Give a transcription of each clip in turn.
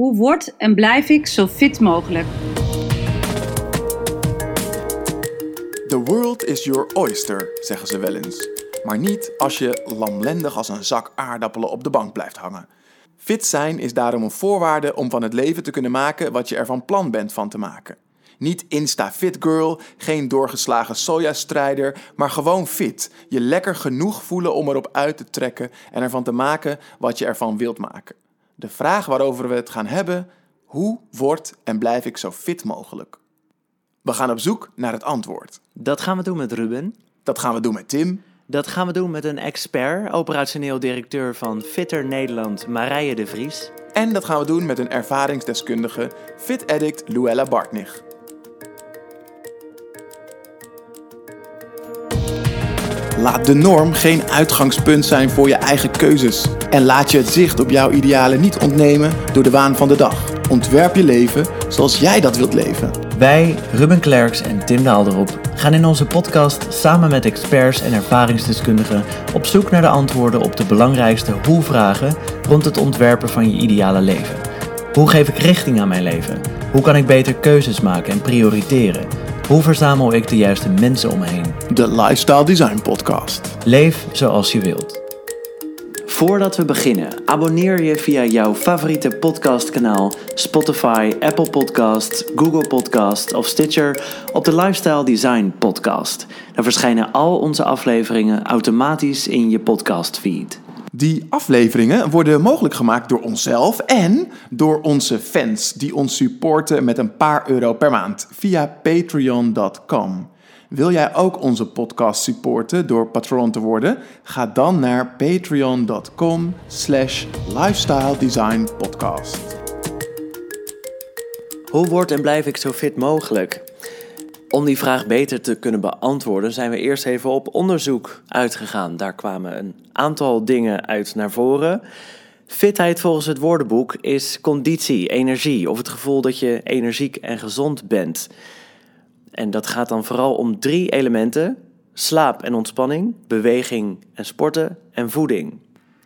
Hoe word en blijf ik zo fit mogelijk? The world is your oyster, zeggen ze wel eens. Maar niet als je lamlendig als een zak aardappelen op de bank blijft hangen. Fit zijn is daarom een voorwaarde om van het leven te kunnen maken wat je er van plan bent van te maken. Niet Insta-fit girl, geen doorgeslagen sojastrijder, maar gewoon fit. Je lekker genoeg voelen om erop uit te trekken en ervan te maken wat je ervan wilt maken. De vraag waarover we het gaan hebben: hoe word en blijf ik zo fit mogelijk? We gaan op zoek naar het antwoord. Dat gaan we doen met Ruben. Dat gaan we doen met Tim. Dat gaan we doen met een expert, operationeel directeur van Fitter Nederland, Marije de Vries. En dat gaan we doen met een ervaringsdeskundige, fit addict Luella Bartnig. Laat de norm geen uitgangspunt zijn voor je eigen keuzes. En laat je het zicht op jouw idealen niet ontnemen door de waan van de dag. Ontwerp je leven zoals jij dat wilt leven. Wij, Ruben Klerks en Tim Daalderop, gaan in onze podcast samen met experts en ervaringsdeskundigen op zoek naar de antwoorden op de belangrijkste hoe-vragen rond het ontwerpen van je ideale leven. Hoe geef ik richting aan mijn leven? Hoe kan ik beter keuzes maken en prioriteren? Hoe verzamel ik de juiste mensen om me heen? De Lifestyle Design Podcast. Leef zoals je wilt. Voordat we beginnen, abonneer je via jouw favoriete podcastkanaal Spotify, Apple Podcasts, Google Podcasts of Stitcher op de Lifestyle Design Podcast. Dan verschijnen al onze afleveringen automatisch in je podcastfeed. Die afleveringen worden mogelijk gemaakt door onszelf en door onze fans die ons supporten met een paar euro per maand via patreon.com. Wil jij ook onze podcast supporten door patron te worden? Ga dan naar patreon.com slash. Hoe word en blijf ik zo fit mogelijk? Om die vraag beter te kunnen beantwoorden, zijn we eerst even op onderzoek uitgegaan. Daar kwamen een aantal dingen uit naar voren. Fitheid volgens het woordenboek is conditie, energie of het gevoel dat je energiek en gezond bent. En dat gaat dan vooral om drie elementen: slaap en ontspanning, beweging en sporten en voeding.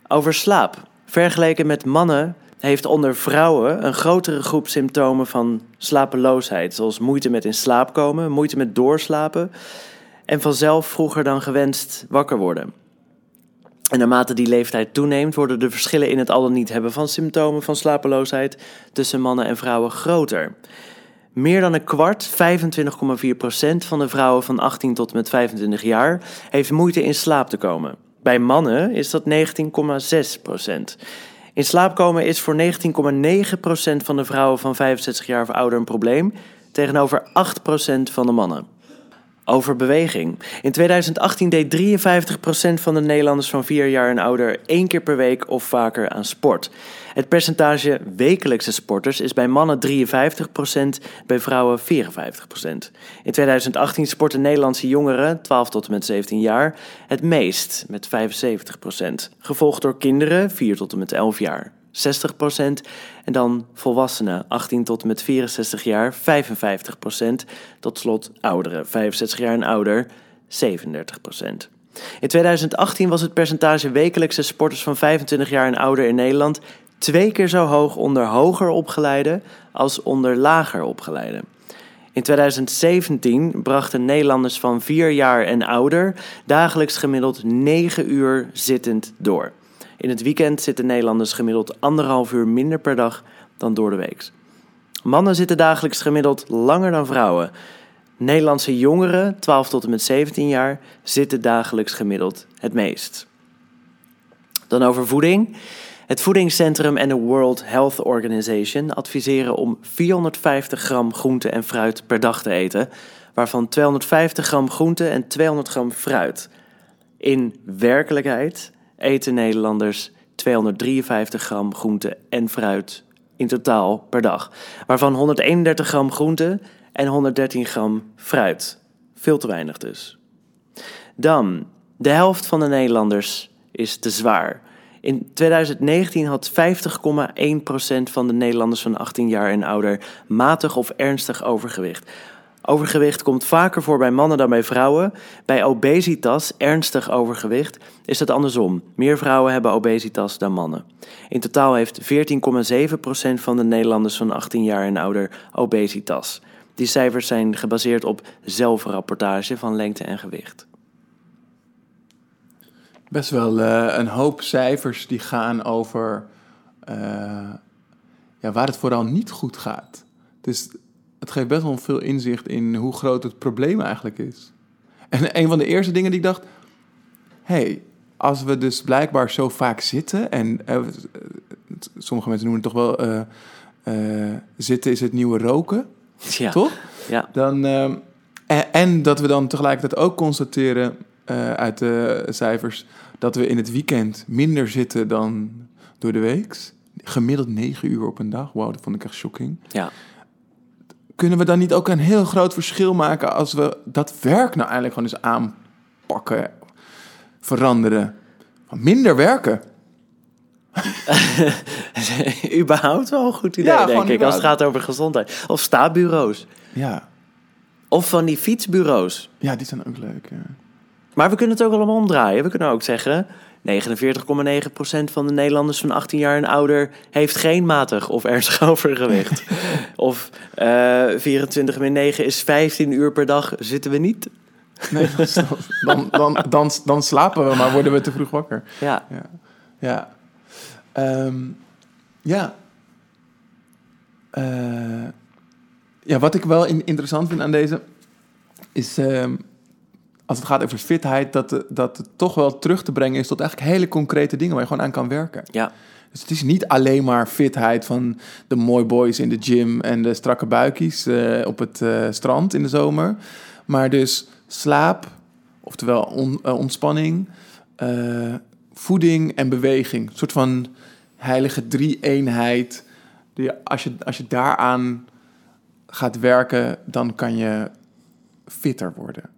Over slaap. Vergeleken met mannen heeft onder vrouwen een grotere groep symptomen van slapeloosheid, zoals moeite met in slaap komen, moeite met doorslapen en vanzelf vroeger dan gewenst wakker worden. En naarmate die leeftijd toeneemt, worden de verschillen in het al dan niet hebben van symptomen van slapeloosheid tussen mannen en vrouwen groter. Meer dan een kwart, 25,4% van de vrouwen van 18 tot met 25 jaar, heeft moeite in slaap te komen. Bij mannen is dat 19,6%. In slaap komen is voor 19,9% van de vrouwen van 65 jaar of ouder een probleem, tegenover 8% van de mannen. Over beweging. In 2018 deed 53% van de Nederlanders van 4 jaar en ouder één keer per week of vaker aan sport. Het percentage wekelijkse sporters is bij mannen 53%, bij vrouwen 54%. In 2018 sporten Nederlandse jongeren, 12 tot en met 17 jaar, het meest met 75%. Gevolgd door kinderen, 4 tot en met 11 jaar. 60%. En dan volwassenen, 18 tot met 64 jaar, 55%. Tot slot ouderen, 65 jaar en ouder, 37%. In 2018 was het percentage wekelijkse sporters van 25 jaar en ouder in Nederland twee keer zo hoog onder hoger opgeleide als onder lager opgeleide. In 2017 brachten Nederlanders van 4 jaar en ouder dagelijks gemiddeld 9 uur zittend door. In het weekend zitten Nederlanders gemiddeld anderhalf uur minder per dag dan door de week. Mannen zitten dagelijks gemiddeld langer dan vrouwen. Nederlandse jongeren, 12 tot en met 17 jaar, zitten dagelijks gemiddeld het meest. Dan over voeding. Het Voedingscentrum en de World Health Organization adviseren om 450 gram groente en fruit per dag te eten, waarvan 250 gram groente en 200 gram fruit. In werkelijkheid eten Nederlanders 253 gram groente en fruit in totaal per dag, waarvan 131 gram groente en 113 gram fruit. Veel te weinig dus. Dan, de helft van de Nederlanders is te zwaar. In 2019 had 50,1% van de Nederlanders van 18 jaar en ouder matig of ernstig overgewicht. Overgewicht komt vaker voor bij mannen dan bij vrouwen. Bij obesitas, ernstig overgewicht, is het andersom. Meer vrouwen hebben obesitas dan mannen. In totaal heeft 14,7% van de Nederlanders van 18 jaar en ouder obesitas. Die cijfers zijn gebaseerd op zelfrapportage van lengte en gewicht. Best wel eh, een hoop cijfers die gaan over eh, ja, waar het vooral niet goed gaat. Dus het geeft best wel veel inzicht in hoe groot het probleem eigenlijk is. En een van de eerste dingen die ik dacht: hey, als we dus blijkbaar zo vaak zitten en eh, sommige mensen noemen het toch wel uh, zitten is het nieuwe roken, Ja. toch? Ja. Dan, ehm, en, en dat we dan tegelijkertijd ook constateren uit de cijfers dat we in het weekend minder zitten dan door de week. Gemiddeld negen uur op een dag. Wauw, dat vond ik echt shocking. Ja. Kunnen we dan niet ook een heel groot verschil maken als we dat werk nou eigenlijk gewoon eens aanpakken, veranderen? Minder werken. überhaupt wel een goed idee, Ja, denk ik, als het gaat over gezondheid. Of staatbureaus. Ja, Of van die fietsbureaus. ja die zijn ook leuk. Ja. Maar we kunnen het ook allemaal omdraaien. We kunnen ook zeggen... 49,9% van de Nederlanders van 18 jaar en ouder heeft geen matig of ernstig overgewicht. of eh 24 min 9 is 15 uur per dag zitten we niet. Nee, dan, dan, dan, dan slapen we, maar worden we te vroeg wakker. Ja, Ja. Ja. Ehm, ja. Eh, ja, wat ik wel in- interessant vind aan deze is ehm, als het gaat over fitheid, dat, dat het toch wel terug te brengen is tot eigenlijk hele concrete dingen waar je gewoon aan kan werken. ja, Dus het is niet alleen maar fitheid van de mooi boys in de gym en de strakke buikies eh, op het eh, strand in de zomer. Maar dus slaap, oftewel on- eh, ontspanning, voeding en beweging. Een soort van heilige drie-eenheid. Die, als, je, als je daaraan gaat werken, dan kan je fitter worden.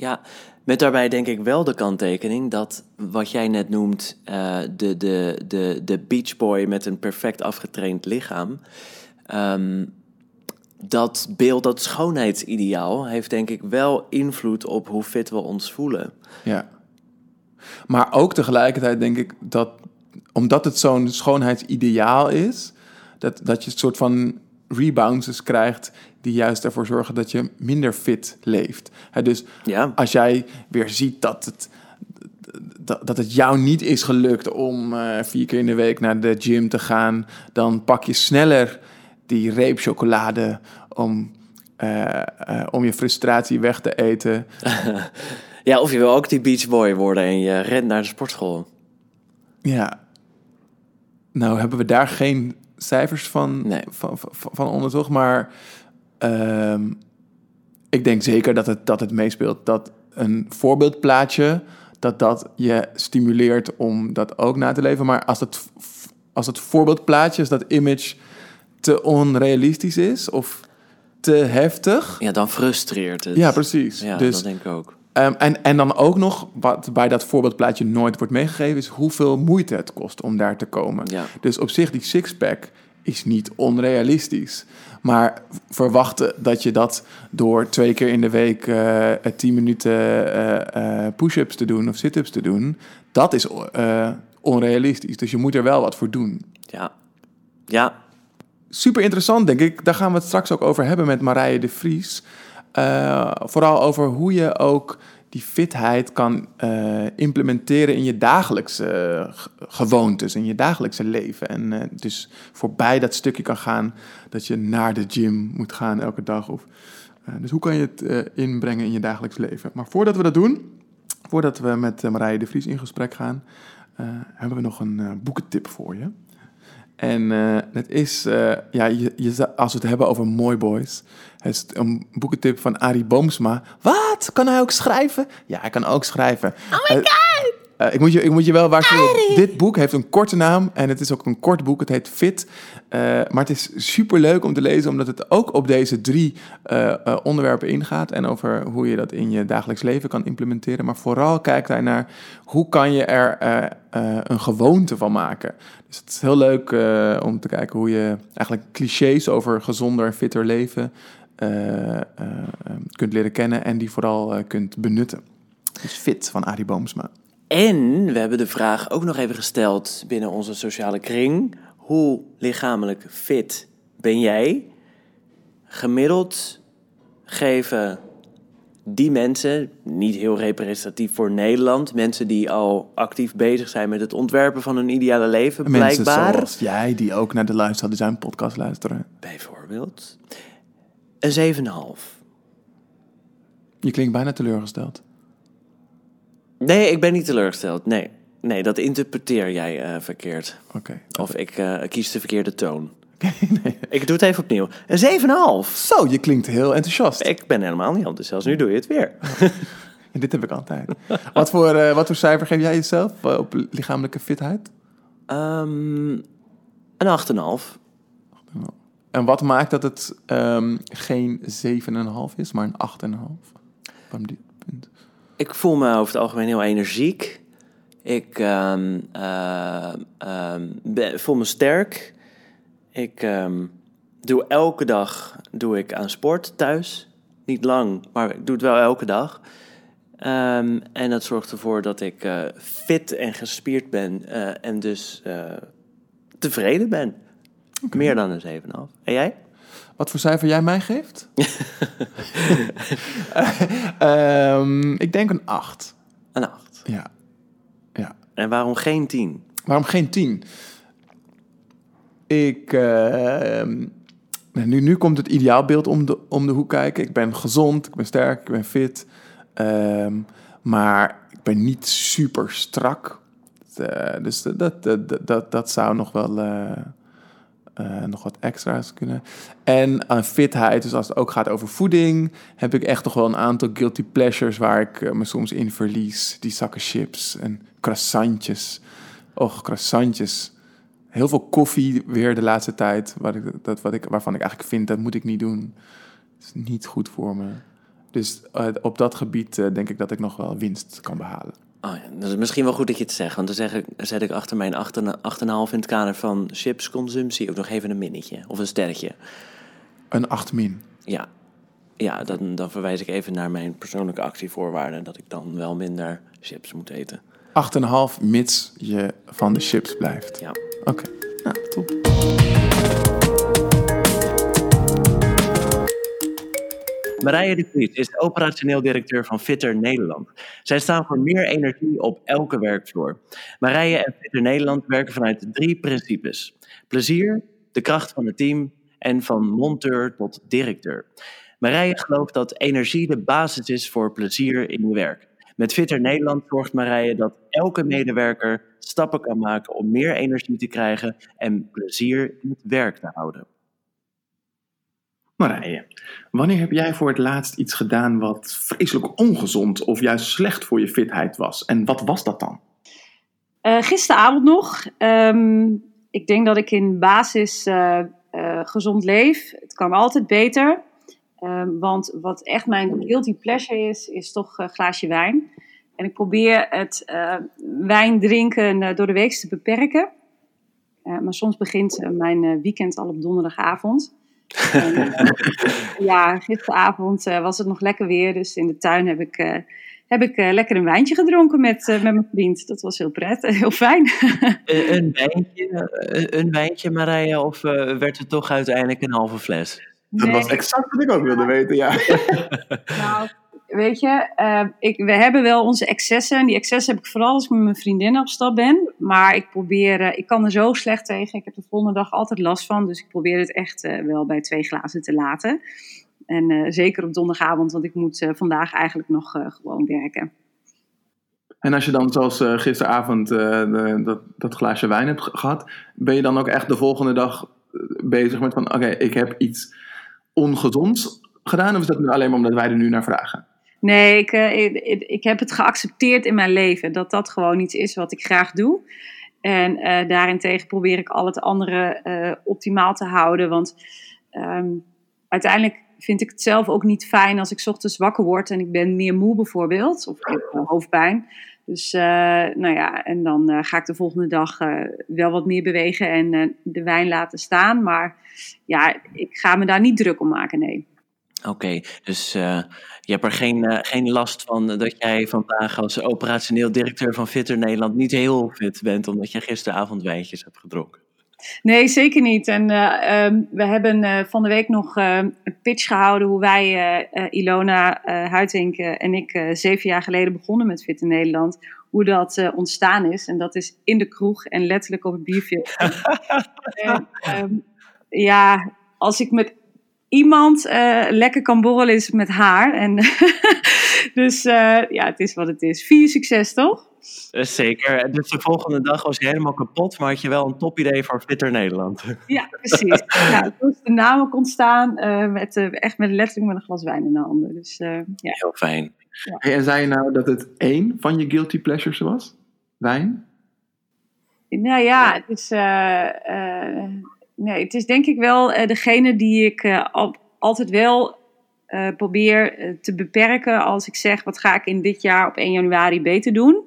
Ja. Met daarbij denk ik wel de kanttekening dat wat jij net noemt, eh, de, de, de, de beach boy met een perfect afgetraind lichaam. ehm, dat beeld, dat schoonheidsideaal, heeft denk ik wel invloed op hoe fit we ons voelen. Ja. Maar ook tegelijkertijd denk ik dat, omdat het zo'n schoonheidsideaal is, dat, dat je een soort van rebounds krijgt die juist ervoor zorgen dat je minder fit leeft. Hè, dus Ja, als jij weer ziet dat het, dat, dat het jou niet is gelukt om eh, vier keer in de week naar de gym te gaan, dan pak je sneller die reep chocolade om, eh, eh, om je frustratie weg te eten. ja of je wil ook die beach boy worden en je rent naar de sportschool. Ja. Nou hebben we daar geen cijfers van, Nee. van, van, van onderzocht, maar ehm, ik denk zeker dat het, dat het meespeelt. Dat een voorbeeldplaatje, dat dat je stimuleert om dat ook na te leven. Maar als het, als het voorbeeldplaatje, als dat image te onrealistisch is of te heftig... Ja, dan frustreert het. Ja, precies. Ja, dus dat denk ik ook. Ehm, en, en dan ook nog, wat bij dat voorbeeldplaatje nooit wordt meegegeven, is hoeveel moeite het kost om daar te komen. Ja. Dus op zich, die sixpack is niet onrealistisch. Maar verwachten dat je dat door twee keer in de week eh 10 minuten eh, push-ups te doen of sit-ups te doen, dat is onrealistisch. Dus je moet er wel wat voor doen. Ja. Ja, Super interessant, denk ik. Daar gaan we het straks ook over hebben met Marije de Vries. Vooral over hoe je ook die fitheid kan eh, implementeren in je dagelijkse eh, gewoontes, in je dagelijkse leven. En eh, dus voorbij dat stukje kan gaan dat je naar de gym moet gaan elke dag. Of, dus hoe kan je het inbrengen in je dagelijks leven? Maar voordat we dat doen, voordat we met Marije de Vries in gesprek gaan, hebben we nog een boekentip voor je. En het is, ja, je, je, als we het hebben over mooi boys, het is een boekentip van Arie Boomsma. Wat? Kan hij ook schrijven? Ja, hij kan ook schrijven. Oh my god! ik, moet je, ik moet je wel waarschuwen. Dit boek heeft een korte naam en het is ook een kort boek. Het heet Fit. Eh, maar het is super leuk om te lezen, omdat het ook op deze drie eh, eh, onderwerpen ingaat. En over hoe je dat in je dagelijks leven kan implementeren. Maar vooral kijkt hij naar hoe kan je er eh, eh, een gewoonte van maken. Dus het is heel leuk eh, om te kijken hoe je eigenlijk clichés over gezonder en fitter leven eh, eh, kunt leren kennen en die vooral eh, kunt benutten. Dus Fit van Arie Boomsma. En we hebben de vraag ook nog even gesteld binnen onze sociale kring. Hoe lichamelijk fit ben jij? Gemiddeld geven die mensen, niet heel representatief voor Nederland, mensen die al actief bezig zijn met het ontwerpen van hun ideale leven, Mensen blijkbaar. zoals jij, die ook naar de Luister zijn podcast luisteren. Bijvoorbeeld. Een 7,5. Je klinkt bijna teleurgesteld. Nee, ik ben niet teleurgesteld. Nee, nee dat interpreteer jij eh, verkeerd. Oké. Of ik eh, kies de verkeerde toon. Ik doe het even opnieuw. Een 7,5. Zo, je klinkt heel enthousiast. Ik ben helemaal niet enthousiast. Nu doe je het weer. En dit heb ik altijd. wat, voor, eh, wat voor cijfer geef jij jezelf op lichamelijke fitheid? Ehm, een 8,5. En wat maakt dat het ehm, geen 7,5 is, maar een 8,5? Waarom dit punt? Ik voel me over het algemeen heel energiek. Ik ehm, eh, ehm, ben- voel me sterk. Ik doe elke dag doe ik aan sport thuis. Niet lang, maar ik doe het wel elke dag. En dat zorgt ervoor dat ik eh, fit en gespierd ben eh, en dus tevreden ben. Meer dan een 7,5. En jij? Wat voor cijfer jij mij geeft? Ehm, ik denk een 8. Een 8. Ja. ja. En waarom geen 10? Waarom geen 10? Ik. ehm, nu, nu komt het ideaalbeeld om de, om de hoek kijken. Ik ben gezond, ik ben sterk, ik ben fit. Ehm, maar ik ben niet super strak. Eh, dus dat, dat, dat, dat, dat zou nog wel. Eh, eh, nog wat extra's kunnen. En aan fitheid, dus als het ook gaat over voeding, heb ik echt toch wel een aantal guilty pleasures waar ik eh, me soms in verlies. Die zakken chips en croissantjes. Och, croissantjes. Heel veel koffie weer de laatste tijd, wat ik, dat, wat ik, waarvan ik eigenlijk vind dat moet ik niet doen. Het is niet goed voor me. Dus eh, op dat gebied eh, denk ik dat ik nog wel winst kan behalen. Oh ja, dat is misschien wel goed dat je het zegt. Want dan zeg ik, zet ik achter mijn 8,5 in het kader van chipsconsumptie ook nog even een minnetje of een sterretje. Een 8 min. Ja, ja dan, dan verwijs ik even naar mijn persoonlijke actievoorwaarden. Dat ik dan wel minder chips moet eten. 8,5 mits je van de chips blijft. Ja. Oké, nou, top. Marije de Vries is operationeel directeur van Fitter Nederland. Zij staan voor meer energie op elke werkvloer. Marije en Fitter Nederland werken vanuit drie principes: plezier, de kracht van het team en van monteur tot directeur. Marije gelooft dat energie de basis is voor plezier in je werk. Met Fitter Nederland zorgt Marije dat elke medewerker stappen kan maken om meer energie te krijgen en plezier in het werk te houden. Marije, wanneer heb jij voor het laatst iets gedaan wat vreselijk ongezond of juist slecht voor je fitheid was? En wat was dat dan? Eh, gisteravond nog. Ehm, ik denk dat ik in basis eh, eh, gezond leef. Het kan altijd beter. Ehm, want wat echt mijn guilty pleasure is, is toch een glaasje wijn. En ik probeer het wijn drinken door de week te beperken. Maar soms begint mijn weekend al op donderdagavond. En, eh, ja, gisteravond eh, was het nog lekker weer. Dus in de tuin heb ik, eh, heb ik eh, lekker een wijntje gedronken met, eh, met mijn vriend. Dat was heel prettig, heel fijn. Een, een wijntje, een, een wijntje, Marije, of eh, werd het toch uiteindelijk een halve fles? Dat was exact wat ik ook wilde weten, ja. Nou, weet je, eh, ik, we hebben wel onze excessen. En die excessen heb ik vooral als ik met mijn vriendinnen op stap ben. Maar ik probeer, eh, ik kan er zo slecht tegen. Ik heb de volgende dag altijd last van. Dus ik probeer het echt eh, wel bij twee glazen te laten. En eh, zeker op donderdagavond, want ik moet vandaag eigenlijk nog gewoon werken. En als je dan zoals gisteravond dat, dat glaasje wijn hebt ge- gehad, ben je dan ook echt de volgende dag bezig met van, oké, ik heb iets ongezonds gedaan? Of is dat nu alleen maar omdat wij er nu naar vragen? Nee, ik, eh, ik, ik- ik heb het geaccepteerd in mijn leven dat dat gewoon iets is wat ik graag doe. En eh daarentegen probeer ik al het andere eh, optimaal te houden. Want ehm, uiteindelijk vind ik het zelf ook niet fijn als ik ochtends wakker word en ik ben meer moe bijvoorbeeld. Of ik heb hoofdpijn. Dus nou ja, en dan ga ik de volgende dag wel wat meer bewegen en de wijn laten staan. Maar ja, ik ga me daar niet druk om maken, nee. Oké, dus uh, je hebt er geen, uh, geen last van dat jij vandaag als operationeel directeur van Fitter Nederland niet heel fit bent, omdat je gisteravond wijntjes hebt gedronken. Nee, zeker niet. En uh, um, we hebben van de week nog een pitch gehouden hoe wij, Ilona Huitink en ik, zeven jaar geleden begonnen met Fitter Nederland. Hoe dat ontstaan is. En dat is in de kroeg en letterlijk op het bierveld. en, um, ja, als ik met iemand uh, lekker kan borrelen is met haar. En dus uh, ja, het is wat het is. Vier succes, toch? Uh, zeker. Dus de volgende dag was je helemaal kapot, maar had je wel een top idee voor Fitter Nederland. Ja, precies. ja, toen is de naam ook ontstaan, met, echt met letterlijk met een glas wijn in de handen. Dus, ja. Heel fijn. Ja. Hey, en zei je nou dat het één van je guilty pleasures was? Wijn? Nou ja, het is nee, het is denk ik wel uh, degene die ik uh, al, altijd wel uh, probeer te beperken als ik zeg wat ga ik in dit jaar op 1 januari beter doen.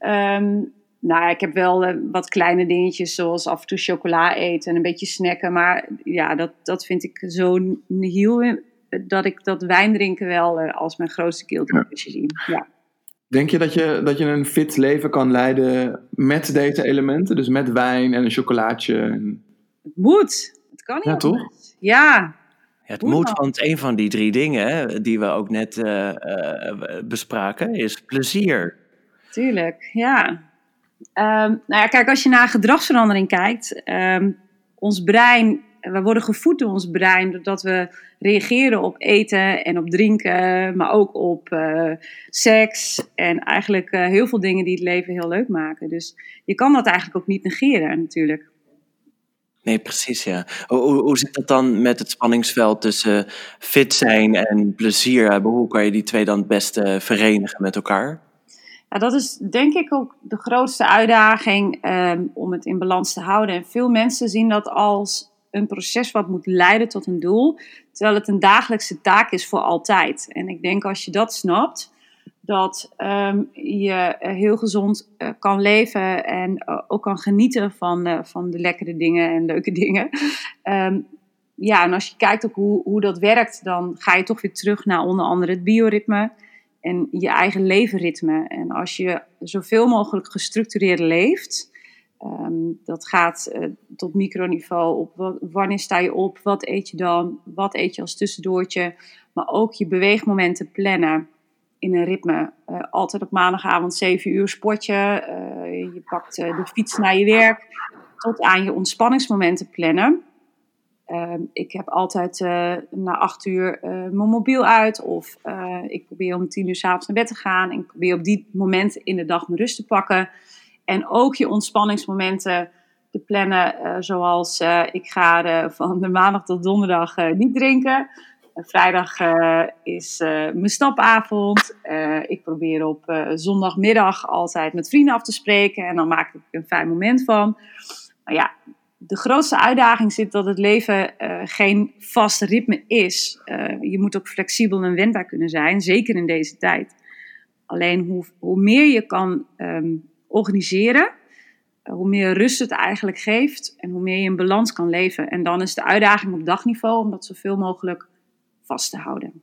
Um, nou, ik heb wel wat kleine dingetjes zoals af en toe chocola eten en een beetje snacken. Maar ja, dat, dat vind ik zo heel dat ik dat wijn drinken wel als mijn grootste guilty ja. zie. Ja. Denk je dat, je dat je een fit leven kan leiden met deze elementen? Dus met wijn en een chocolaatje? En... Het moet. Het kan niet. Ja, toch? Ja. ja het moet, want een van die drie dingen die we ook net uh, uh, bespraken is plezier. Tuurlijk, ja. Um, nou ja, kijk, als je naar gedragsverandering kijkt, um, ons brein, we worden gevoed door ons brein doordat we reageren op eten en op drinken, maar ook op uh, seks en eigenlijk heel veel dingen die het leven heel leuk maken. Dus je kan dat eigenlijk ook niet negeren, natuurlijk. Nee, precies, ja. Hoe, hoe zit dat dan met het spanningsveld tussen fit zijn en plezier hebben? Hoe kan je die twee dan het beste verenigen met elkaar? Ja, dat is denk ik ook de grootste uitdaging um, om het in balans te houden. En veel mensen zien dat als een proces wat moet leiden tot een doel, terwijl het een dagelijkse taak is voor altijd. En ik denk als je dat snapt, dat um, je eh, heel gezond uh, kan leven en uh, ook kan genieten van, van de lekkere dingen en leuke dingen. Um, ja, en als je kijkt ook hoe, hoe dat werkt, dan ga je toch weer terug naar onder andere het bioritme en je eigen levenritme. En als je zoveel mogelijk gestructureerd leeft, um, dat gaat tot microniveau op wanneer sta je op, wat eet je dan, wat eet je als tussendoortje, maar ook je beweegmomenten plannen in een ritme. Uh, altijd op maandagavond 7 uur sportje. Uh, je pakt uh, de fiets naar je werk. Tot aan je ontspanningsmomenten plannen. Ehm, ik heb altijd na 8 uur mijn mobiel uit. Of ik probeer om 10 uur s'avonds naar bed te gaan. En ik probeer op die momenten in de dag mijn rust te pakken. En ook je ontspanningsmomenten te plannen. zoals ik ga van de maandag tot donderdag niet drinken. Vrijdag uh, is uh, mijn stapavond. Ik probeer op zondagmiddag altijd met vrienden af te spreken. En dan maak ik een fijn moment van. Maar ja, de grootste uitdaging zit dat het leven geen vast ritme is. je moet ook flexibel en wendbaar kunnen zijn, zeker in deze tijd. Alleen hoe, hoe meer je kan um, organiseren, hoe meer rust het eigenlijk geeft en hoe meer je in balans kan leven. En dan is de uitdaging op dagniveau om dat zoveel mogelijk vast te houden.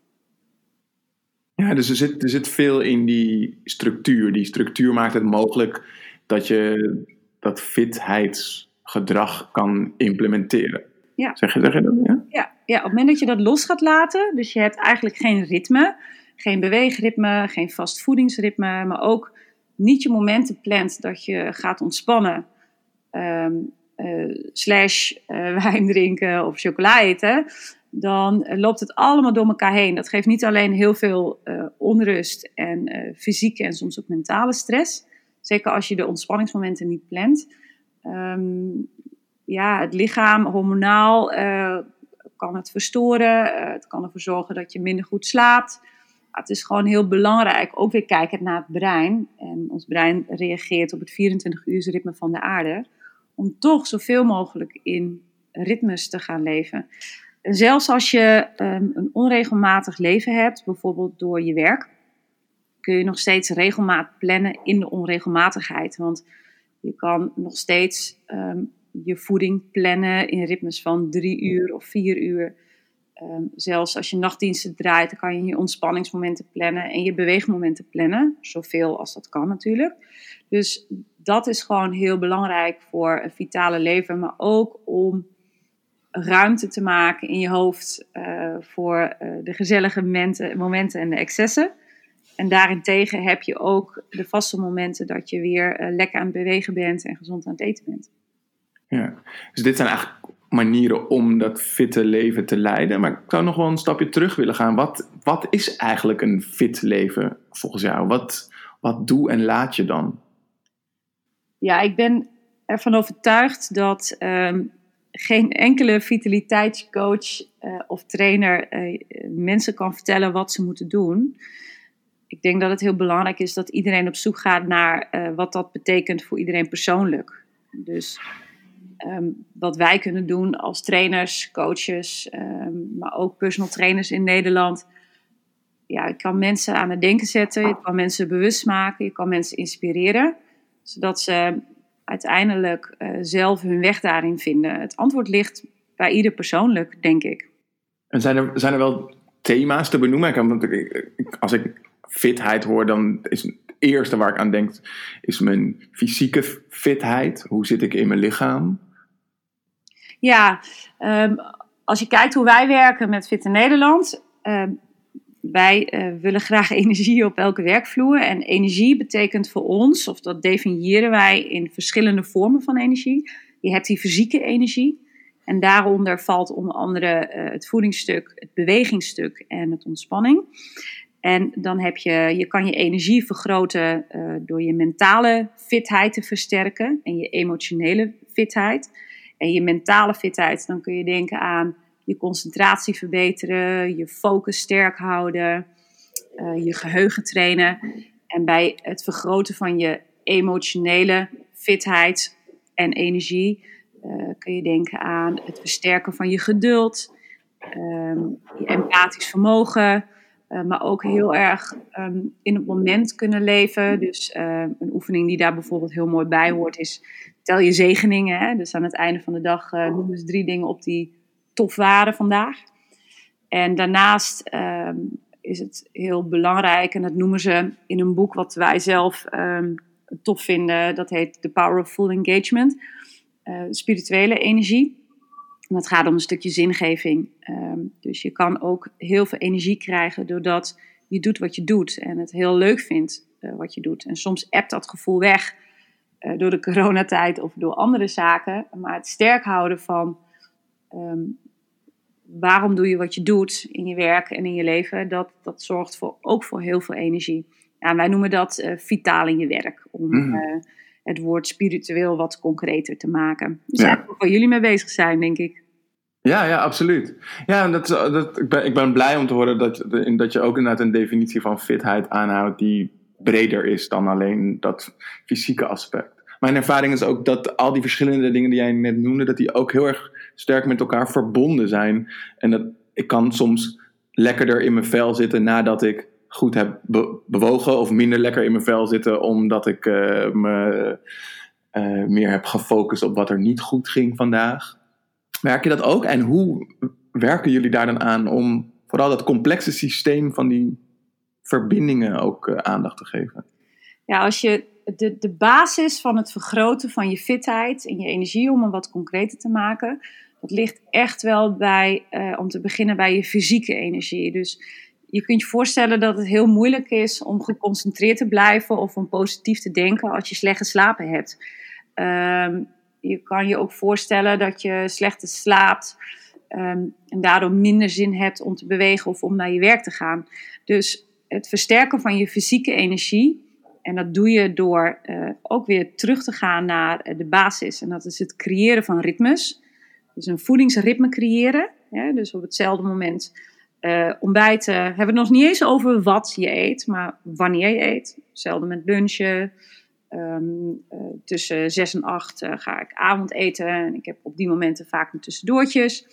Ja, dus er zit, er zit veel in die structuur. Die structuur maakt het mogelijk dat je dat fitheidsgedrag kan implementeren. Ja. Zeg, je, zeg je dat? Ja? Ja, ja, op het moment dat je dat los gaat laten, dus je hebt eigenlijk geen ritme, geen beweegritme, geen vast voedingsritme, maar ook niet je momenten plant dat je gaat ontspannen, um, uh, slash uh, wijn drinken of chocola eten, dan loopt het allemaal door elkaar heen. Dat geeft niet alleen heel veel uh, onrust en uh, fysieke en soms ook mentale stress. Zeker als je de ontspanningsmomenten niet plant. Um, ja, het lichaam hormonaal kan het verstoren. het kan ervoor zorgen dat je minder goed slaapt. het is gewoon heel belangrijk, ook weer kijken naar het brein. En ons brein reageert op het 24 uur ritme van de aarde. Om toch zoveel mogelijk in ritmes te gaan leven zelfs als je um, een onregelmatig leven hebt, bijvoorbeeld door je werk, kun je nog steeds regelmaat plannen in de onregelmatigheid. Want je kan nog steeds um, je voeding plannen in ritmes van drie uur of vier uur. Ehm, zelfs als je nachtdiensten draait, dan kan je je ontspanningsmomenten plannen en je beweegmomenten plannen. Zoveel als dat kan natuurlijk. Dus dat is gewoon heel belangrijk voor een vitale leven, maar ook om ruimte te maken in je hoofd uh, voor uh, de gezellige momenten, momenten en de excessen. En daarentegen heb je ook de vaste momenten dat je weer uh, lekker aan het bewegen bent en gezond aan het eten bent. Ja, dus dit zijn eigenlijk manieren om dat fitte leven te leiden. Maar ik zou nog wel een stapje terug willen gaan. Wat, wat is eigenlijk een fit leven volgens jou? Wat, wat doe en laat je dan? Ja, ik ben ervan overtuigd dat um, geen enkele vitaliteitscoach uh, of trainer uh, mensen kan vertellen wat ze moeten doen. Ik denk dat het heel belangrijk is dat iedereen op zoek gaat naar uh, wat dat betekent voor iedereen persoonlijk. Dus um, wat wij kunnen doen als trainers, coaches, um, maar ook personal trainers in Nederland. Ja, je kan mensen aan het denken zetten, je kan mensen bewust maken, je kan mensen inspireren, zodat ze uiteindelijk uh, zelf hun weg daarin vinden. Het antwoord ligt bij ieder persoonlijk, denk ik. En zijn er, zijn er wel thema's te benoemen? Als ik fitheid hoor, dan is het eerste waar ik aan denk, is mijn fysieke fitheid. Hoe zit ik in mijn lichaam? Ja, um, als je kijkt hoe wij werken met Fit in Nederland. Um, wij uh, willen graag energie op elke werkvloer. En energie betekent voor ons, of dat definiëren wij in verschillende vormen van energie. Je hebt die fysieke energie. En daaronder valt onder andere uh, het voedingsstuk, het bewegingsstuk en het ontspanning. En dan heb je, je kan je energie vergroten uh, door je mentale fitheid te versterken en je emotionele fitheid. En je mentale fitheid, dan kun je denken aan je concentratie verbeteren, je focus sterk houden, uh, je geheugen trainen. En bij het vergroten van je emotionele fitheid en energie uh, kun je denken aan het versterken van je geduld, um, je empathisch vermogen, uh, maar ook heel erg um, in het moment kunnen leven. Dus een oefening die daar bijvoorbeeld heel mooi bij hoort is tel je zegeningen. Hè? Dus aan het einde van de dag uh, noemen ze drie dingen op die tof waren vandaag. En daarnaast uh, is het heel belangrijk, en dat noemen ze in een boek wat wij zelf um, tof vinden. Dat heet The Power of Full Engagement. Uh, spirituele energie. En dat gaat om een stukje zingeving. Um, dus je kan ook heel veel energie krijgen doordat je doet wat je doet. En het heel leuk vindt uh, wat je doet. En soms appt dat gevoel weg uh, door de coronatijd of door andere zaken. Maar het sterk houden van waarom doe je wat je doet in je werk en in je leven, dat, dat zorgt voor, ook voor heel veel energie. Ja, wij noemen dat uh, vitaal in je werk. Om mm. uh, het woord spiritueel wat concreter te maken. Dus ja. waar jullie mee bezig zijn, denk ik. Ja, ja, absoluut. Ja, dat, dat, ik, ben, ik ben blij om te horen dat, dat je ook inderdaad een definitie van fitheid aanhoudt die breder is dan alleen dat fysieke aspect. Mijn ervaring is ook dat al die verschillende dingen die jij net noemde, dat die ook heel erg sterk met elkaar verbonden zijn. En dat ik kan soms lekkerder in mijn vel zitten nadat ik goed heb be bewogen, of minder lekker in mijn vel zitten omdat ik uh, me uh, meer heb gefocust op wat er niet goed ging vandaag. Merk je dat ook? En hoe werken jullie daar dan aan om vooral dat complexe systeem van die verbindingen ook uh, aandacht te geven? Ja, als je de, de basis van het vergroten van je fitheid en je energie, om hem wat concreter te maken, dat ligt echt wel bij, uh, om te beginnen bij je fysieke energie. Dus je kunt je voorstellen dat het heel moeilijk is om geconcentreerd te blijven of om positief te denken als je slecht geslapen hebt. Um, je kan je ook voorstellen dat je slechter slaapt um, en daardoor minder zin hebt om te bewegen of om naar je werk te gaan. Dus het versterken van je fysieke energie en dat doe je door uh, ook weer terug te gaan naar eh, de basis. En dat is het creëren van ritmes. Dus een voedingsritme creëren. Dus op hetzelfde moment uh, ontbijten. Hebben we het nog niet eens over wat je eet, maar wanneer je eet. Hetzelfde met lunchen. Uh, tussen 6 en 8 ga ik avondeten. En ik heb op die momenten vaak mijn tussendoortjes.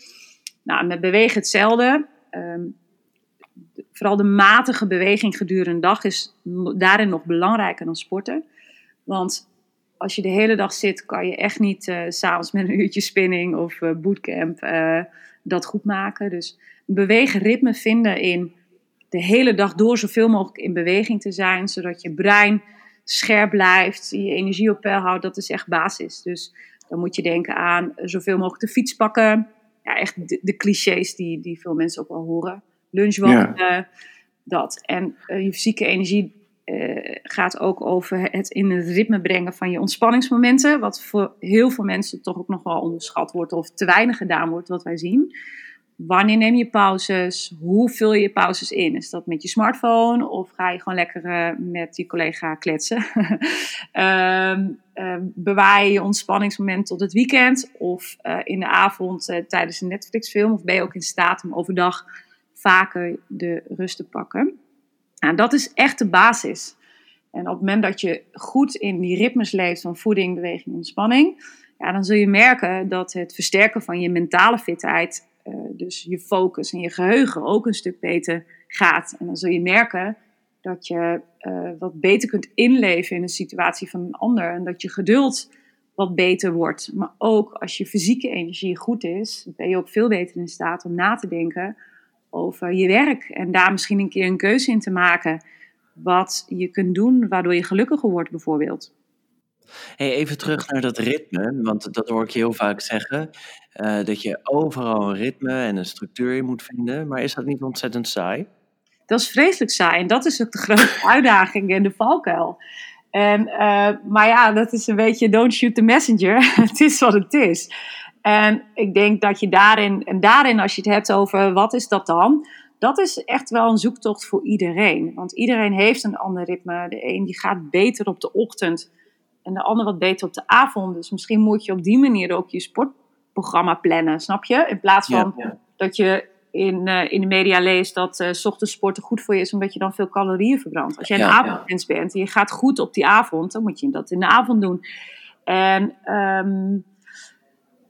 Nou, met bewegen hetzelfde. Um, vooral de matige beweging gedurende een dag is daarin nog belangrijker dan sporten. Want als je de hele dag zit, kan je echt niet uh, s'avonds met een uurtje spinning of uh, bootcamp uh, dat goed maken. Dus een beweegritme vinden in de hele dag door zoveel mogelijk in beweging te zijn, zodat je brein scherp blijft, je energie op peil houdt, dat is echt basis. Dus dan moet je denken aan zoveel mogelijk de fiets pakken. Ja, echt de, de clichés die, die veel mensen ook wel horen. Lunchwandelen, dat. En uh, je fysieke energie uh, gaat ook over het in het ritme brengen van je ontspanningsmomenten. Wat voor heel veel mensen toch ook nog wel onderschat wordt of te weinig gedaan wordt, wat wij zien. Wanneer neem je pauzes? Hoe vul je je pauzes in? Is dat met je smartphone of ga je gewoon lekker uh, met je collega kletsen? um, uh, bewaar je je ontspanningsmoment tot het weekend of uh, in de avond tijdens een Netflix-film? Of ben je ook in staat om overdag vaker de rust te pakken? Nou, dat is echt de basis. En op het moment dat je goed in die ritmes leeft van voeding, beweging, ontspanning, ja, dan zul je merken dat het versterken van je mentale fitheid uh, dus je focus en je geheugen ook een stuk beter gaat. En dan zul je merken dat je uh, wat beter kunt inleven in een situatie van een ander. En dat je geduld wat beter wordt. Maar ook als je fysieke energie goed is, ben je ook veel beter in staat om na te denken over je werk. En daar misschien een keer een keuze in te maken. Wat je kunt doen waardoor je gelukkiger wordt, bijvoorbeeld. Hey, even terug naar dat ritme, want dat hoor ik heel vaak zeggen. Uh, dat je overal een ritme en een structuur in moet vinden. Maar is dat niet ontzettend saai? Dat is vreselijk saai en dat is ook de grote uitdaging en de valkuil. En, uh, maar ja, dat is een beetje don't shoot the messenger. het is wat het is. En ik denk dat je daarin, en daarin als je het hebt over wat is dat dan, dat is echt wel een zoektocht voor iedereen. Want iedereen heeft een ander ritme. De een die gaat beter op de ochtend en de ander wat beter op de avond. Dus misschien moet je op die manier ook je sportprogramma plannen, snap je? In plaats van ja, ja. dat je in, uh, in de media leest dat uh, ochtends sporten goed voor je is, omdat je dan veel calorieën verbrandt. Als jij een ja, avondmens bent en je gaat goed op die avond, dan moet je dat in de avond doen. En um,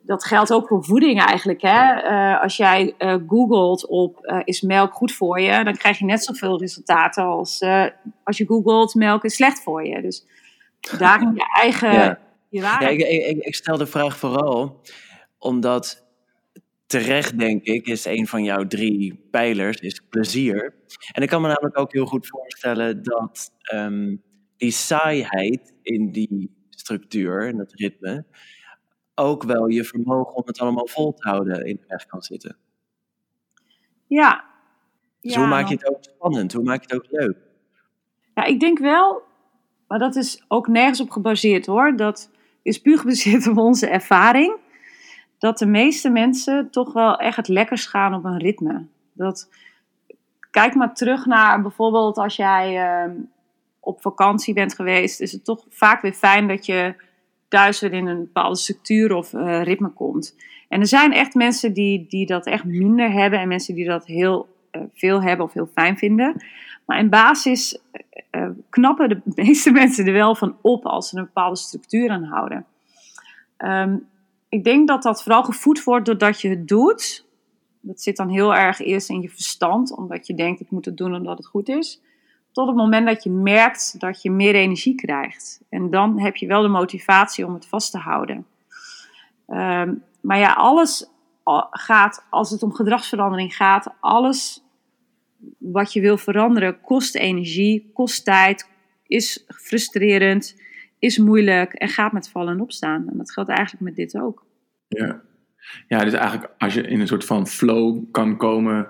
dat geldt ook voor voeding eigenlijk. Hè? Uh, als jij uh, googelt op uh, is melk goed voor je, dan krijg je net zoveel resultaten als als je googelt melk is slecht voor je. Dus daarin je eigen ja. je ja, ik, ik, ik, stel de vraag vooral omdat terecht denk ik is een van jouw drie pijlers is plezier. En ik kan me namelijk ook heel goed voorstellen dat um, die saaiheid in die structuur en dat ritme ook wel je vermogen om het allemaal vol te houden in de weg kan zitten. Ja. Dus ja, hoe maak je het ook spannend? Hoe maak je het ook leuk? Ja, ik denk wel, maar dat is ook nergens op gebaseerd hoor. Dat is puur gebaseerd op onze ervaring. Dat de meeste mensen toch wel echt het lekkers gaan op een ritme. Dat, kijk maar terug naar bijvoorbeeld als jij uh, op vakantie bent geweest. Is het toch vaak weer fijn dat je thuis weer in een bepaalde structuur of uh, ritme komt. En er zijn echt mensen die, die dat echt minder hebben en mensen die dat heel uh, veel hebben of heel fijn vinden. Maar in basis uh, knappen de meeste mensen er wel van op als ze een bepaalde structuur aan houden. Um, ik denk dat dat vooral gevoed wordt doordat je het doet. Dat zit dan heel erg eerst in je verstand, omdat je denkt ik moet het doen omdat het goed is tot het moment dat je merkt dat je meer energie krijgt. En dan heb je wel de motivatie om het vast te houden. Um, maar ja, alles gaat, als het om gedragsverandering gaat, alles wat je wil veranderen kost energie, kost tijd, is frustrerend, is moeilijk en gaat met vallen en opstaan. En dat geldt eigenlijk met dit ook. Ja. ja, dus eigenlijk als je in een soort van flow kan komen,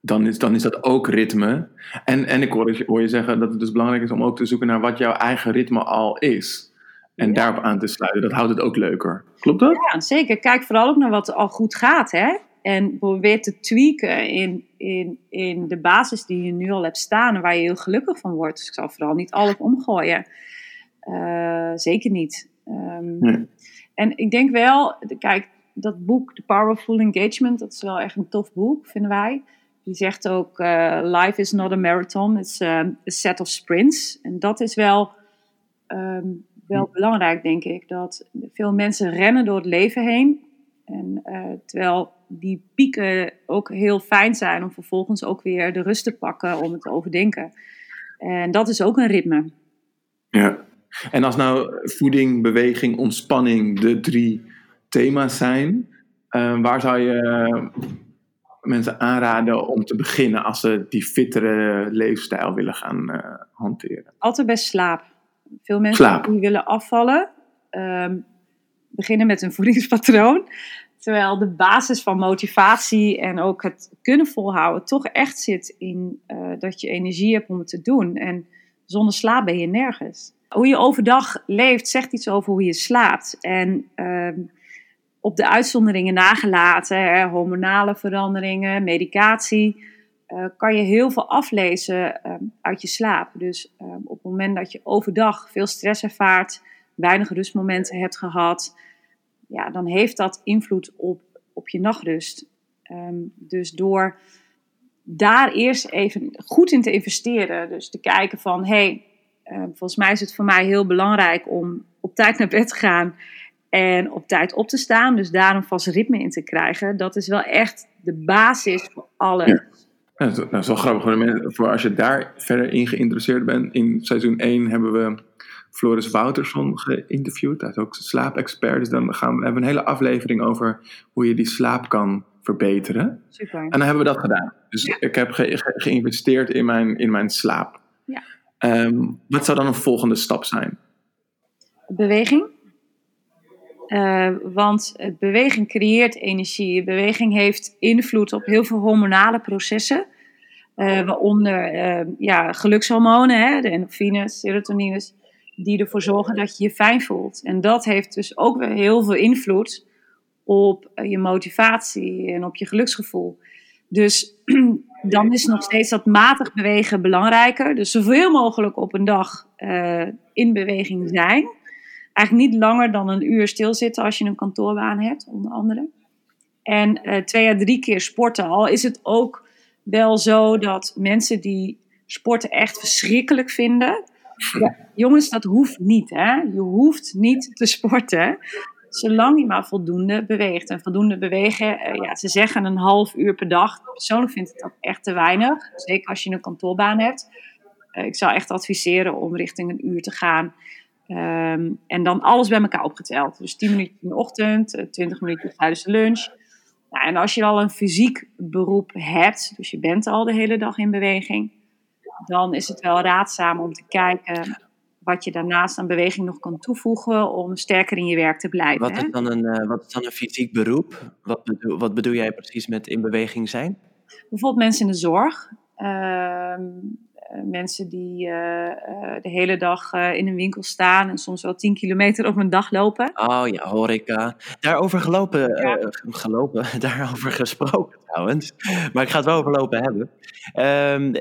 dan is, dan is dat ook ritme. En, en ik hoor, hoor je zeggen dat het dus belangrijk is om ook te zoeken naar wat jouw eigen ritme al is. En ja. daarop aan te sluiten. Dat houdt het ook leuker. Klopt dat? Ja, zeker. Kijk vooral ook naar wat al goed gaat. Hè? En probeer te tweaken in, in, in de basis die je nu al hebt staan. En waar je heel gelukkig van wordt. Dus ik zal vooral niet alles omgooien. Uh, zeker niet. Um, nee. En ik denk wel, kijk, dat boek, The Powerful Engagement, dat is wel echt een tof boek, vinden wij. Die zegt ook: uh, Life is not a marathon, it's um, a set of sprints. En dat is wel, um, wel hm. belangrijk, denk ik. Dat veel mensen rennen door het leven heen. En uh, terwijl die pieken ook heel fijn zijn om vervolgens ook weer de rust te pakken om het te overdenken. En dat is ook een ritme. Ja, en als nou voeding, beweging, ontspanning de drie thema's zijn, Eh, waar zou je mensen aanraden om te beginnen als ze die fittere leefstijl willen gaan uh, hanteren? Altijd bij slaap. Veel mensen die willen afvallen, ehm, beginnen met een voedingspatroon. Terwijl de basis van motivatie en ook het kunnen volhouden toch echt zit in uh, dat je energie hebt om het te doen. En zonder slaap ben je nergens. Hoe je overdag leeft zegt iets over hoe je slaapt. En ehm, op de uitzonderingen nagelaten, hormonale veranderingen, medicatie, uh, kan je heel veel aflezen uh, uit je slaap. Dus uh, op het moment dat je overdag veel stress ervaart, weinig rustmomenten hebt gehad, ja, dan heeft dat invloed op, op je nachtrust. Um, dus door daar eerst even goed in te investeren, dus te kijken van, hé, hey, volgens mij is het voor mij heel belangrijk om op tijd naar bed te gaan en op tijd op te staan, dus daar een vast ritme in te krijgen, dat is wel echt de basis voor alle. Ja. dat, is, dat is wel grappig. Voor als je daar verder in geïnteresseerd bent. In seizoen 1 hebben we Floris Woutersson geïnterviewd. Hij is ook slaapexpert. Dus dan gaan we, hebben we een hele aflevering over hoe je die slaap kan verbeteren. Super. En dan hebben we dat gedaan. Dus ik heb ge, geïnvesteerd in mijn, in mijn slaap. Ja. Um, wat zou dan een volgende stap zijn? Beweging. Uh, want beweging creëert energie. Beweging heeft invloed op heel veel hormonale processen. Uh, waaronder ja, gelukshormonen, hè, de endorfines, serotonines, die ervoor zorgen dat je je fijn voelt. En dat heeft dus ook weer heel veel invloed op je motivatie en op je geluksgevoel. Dus dan is nog steeds dat matig bewegen belangrijker. Dus zoveel mogelijk op een dag in beweging zijn eigenlijk niet langer dan een uur stilzitten als je een kantoorbaan hebt, onder andere. En uh, twee à drie keer sporten. Al is het ook wel zo dat mensen die sporten echt verschrikkelijk vinden. Ja, jongens, dat hoeft niet. Hè? Je hoeft niet te sporten. Zolang je maar voldoende beweegt. En voldoende bewegen, uh, ja, ze zeggen een half uur per dag. Persoonlijk vind ik dat echt te weinig. Zeker als je een kantoorbaan hebt. Uh, ik zou echt adviseren om richting een uur te gaan. Um, en dan alles bij elkaar opgeteld. Dus 10 minuten in de ochtend, 20 eh, minuten tijdens de lunch. Nou, en als je al een fysiek beroep hebt, dus je bent al de hele dag in beweging, dan is het wel raadzaam om te kijken wat je daarnaast aan beweging nog kan toevoegen om sterker in je werk te blijven. Wat is dan een, uh, wat is dan een fysiek beroep? Wat bedoel, wat bedoel jij precies met in beweging zijn? Bijvoorbeeld mensen in de zorg. Uh, eh, mensen die uh, uh, de hele dag in een winkel staan en soms wel 10 kilometer op een dag lopen. Oh ja, horeca. Daarover gelopen, ja. gelopen, daarover gesproken trouwens. Maar ik ga het wel over lopen hebben. Um,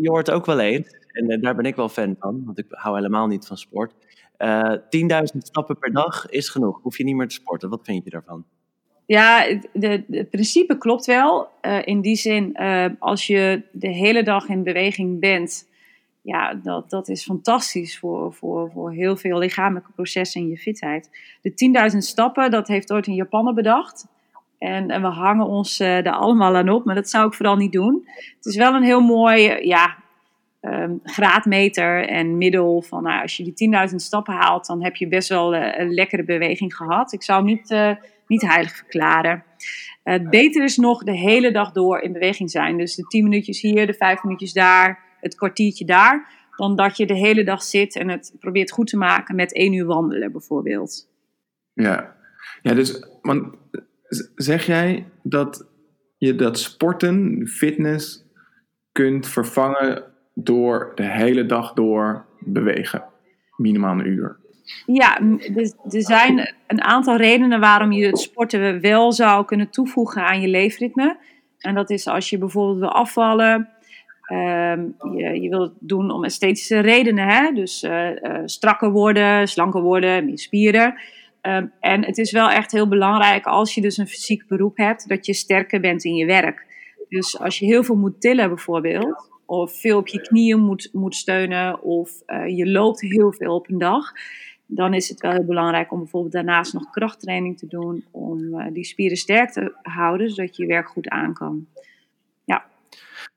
je hoort ook wel eens, en daar ben ik wel fan van, want ik hou helemaal niet van sport. 10.000 stappen per dag is genoeg, hoef je niet meer te sporten. Wat vind je daarvan? Ja, het principe klopt wel. Uh, in die zin, uh, als je de hele dag in beweging bent, ja, dat, dat is fantastisch voor, voor, voor heel veel lichamelijke processen in je fitheid. De 10.000 stappen, dat heeft ooit een Japaner bedacht. En, en we hangen ons uh, daar allemaal aan op, maar dat zou ik vooral niet doen. Het is wel een heel mooi ja, um, graadmeter en middel van nou, als je die 10.000 stappen haalt, dan heb je best wel een lekkere beweging gehad. Ik zou niet niet heilig verklaren. Het beter is nog de hele dag door in beweging zijn. Dus de 10 minuutjes hier, de 5 minuutjes daar, het kwartiertje daar. Dan dat je de hele dag zit en het probeert goed te maken met één uur wandelen bijvoorbeeld. Ja, ja dus want zeg jij dat je dat sporten, fitness, kunt vervangen door de hele dag door bewegen? Minimaal een uur. Ja, er zijn een aantal redenen waarom je het sporten wel zou kunnen toevoegen aan je leefritme. En dat is als je bijvoorbeeld wil afvallen. Um, je, je wil het doen om esthetische redenen, hè? dus uh, uh, strakker worden, slanker worden, meer spieren. Um, en het is wel echt heel belangrijk als je dus een fysiek beroep hebt, dat je sterker bent in je werk. Dus als je heel veel moet tillen bijvoorbeeld, of veel op je knieën moet, moet steunen, of uh, je loopt heel veel op een dag, dan is het wel heel belangrijk om bijvoorbeeld daarnaast nog krachttraining te doen. Om uh, die spieren sterk te houden, zodat je je werk goed aan kan. Ja.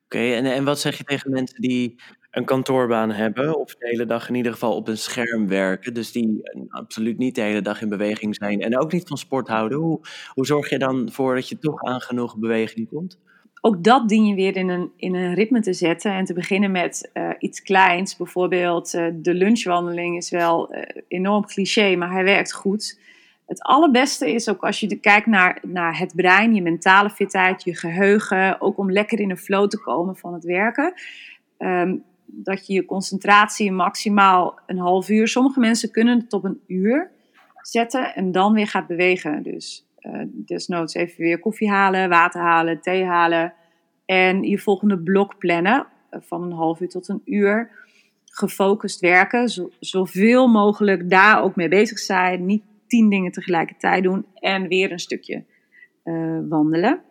Oké, en, en wat zeg je tegen mensen die een kantoorbaan hebben, of de hele dag in ieder geval op een scherm werken, dus die eh, absoluut niet de hele dag in beweging zijn en ook niet van sport houden, hoe, hoe zorg je dan voor dat je toch aan genoeg beweging komt? Ook dat dien je weer in een, in een ritme te zetten en te beginnen met uh, iets kleins. Bijvoorbeeld uh, de lunchwandeling is wel uh, enorm cliché, maar hij werkt goed. Het allerbeste is ook als je kijkt naar, naar het brein, je mentale fitheid, je geheugen, ook om lekker in een flow te komen van het werken. Um, dat je je concentratie maximaal een half uur, sommige mensen kunnen het op een uur zetten en dan weer gaat bewegen. Dus desnoods even weer koffie halen, water halen, thee halen en je volgende blok plannen van een half uur tot een uur. Gefocust werken, zo, zoveel mogelijk daar ook mee bezig zijn. Niet tien dingen tegelijkertijd doen en weer een stukje uh, wandelen.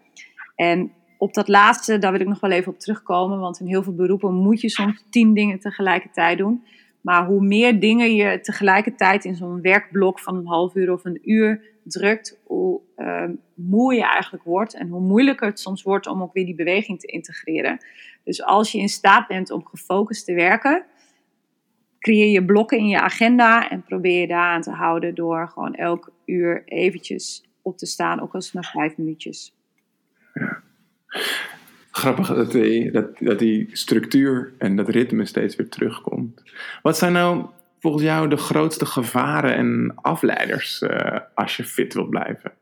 En op dat laatste, daar wil ik nog wel even op terugkomen, want in heel veel beroepen moet je soms tien dingen tegelijkertijd doen. Maar hoe meer dingen je tegelijkertijd in zo'n werkblok van een half uur of een uur drukt, hoe uh, moe je eigenlijk wordt en hoe moeilijker het soms wordt om ook weer die beweging te integreren. Dus als je in staat bent om gefocust te werken, creëer je blokken in je agenda en probeer je daar aan te houden door gewoon elk uur eventjes op te staan, ook als het maar vijf minuutjes. Ja. Grappig dat die, dat, dat die structuur en dat ritme steeds weer terugkomt. Wat zijn nou volgens jou de grootste gevaren en afleiders uh, als je fit wilt blijven?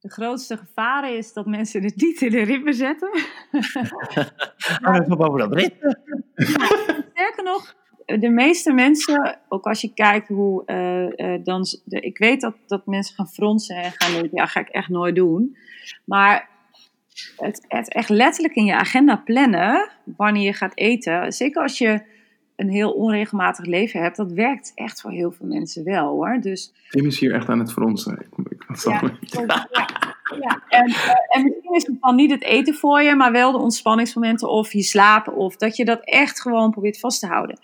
De grootste gevaren is dat mensen het niet in de ritme zetten. Maar even boven dat ritme. sterker nog, de meeste mensen, ook als je kijkt hoe uh, uh, dan. De, ik weet dat, dat mensen gaan fronsen en gaan denken: ja, ga ik echt nooit doen. Maar het, het echt letterlijk in je agenda plannen wanneer je gaat eten, zeker als je een heel onregelmatig leven hebt, dat werkt echt voor heel veel mensen wel hoor. Dus, Tim is hier echt aan het fronsen. Ja, ja, ja. En, en, misschien is het dan niet het eten voor je, maar wel de ontspanningsmomenten of je slapen of dat je dat echt gewoon probeert vast te houden.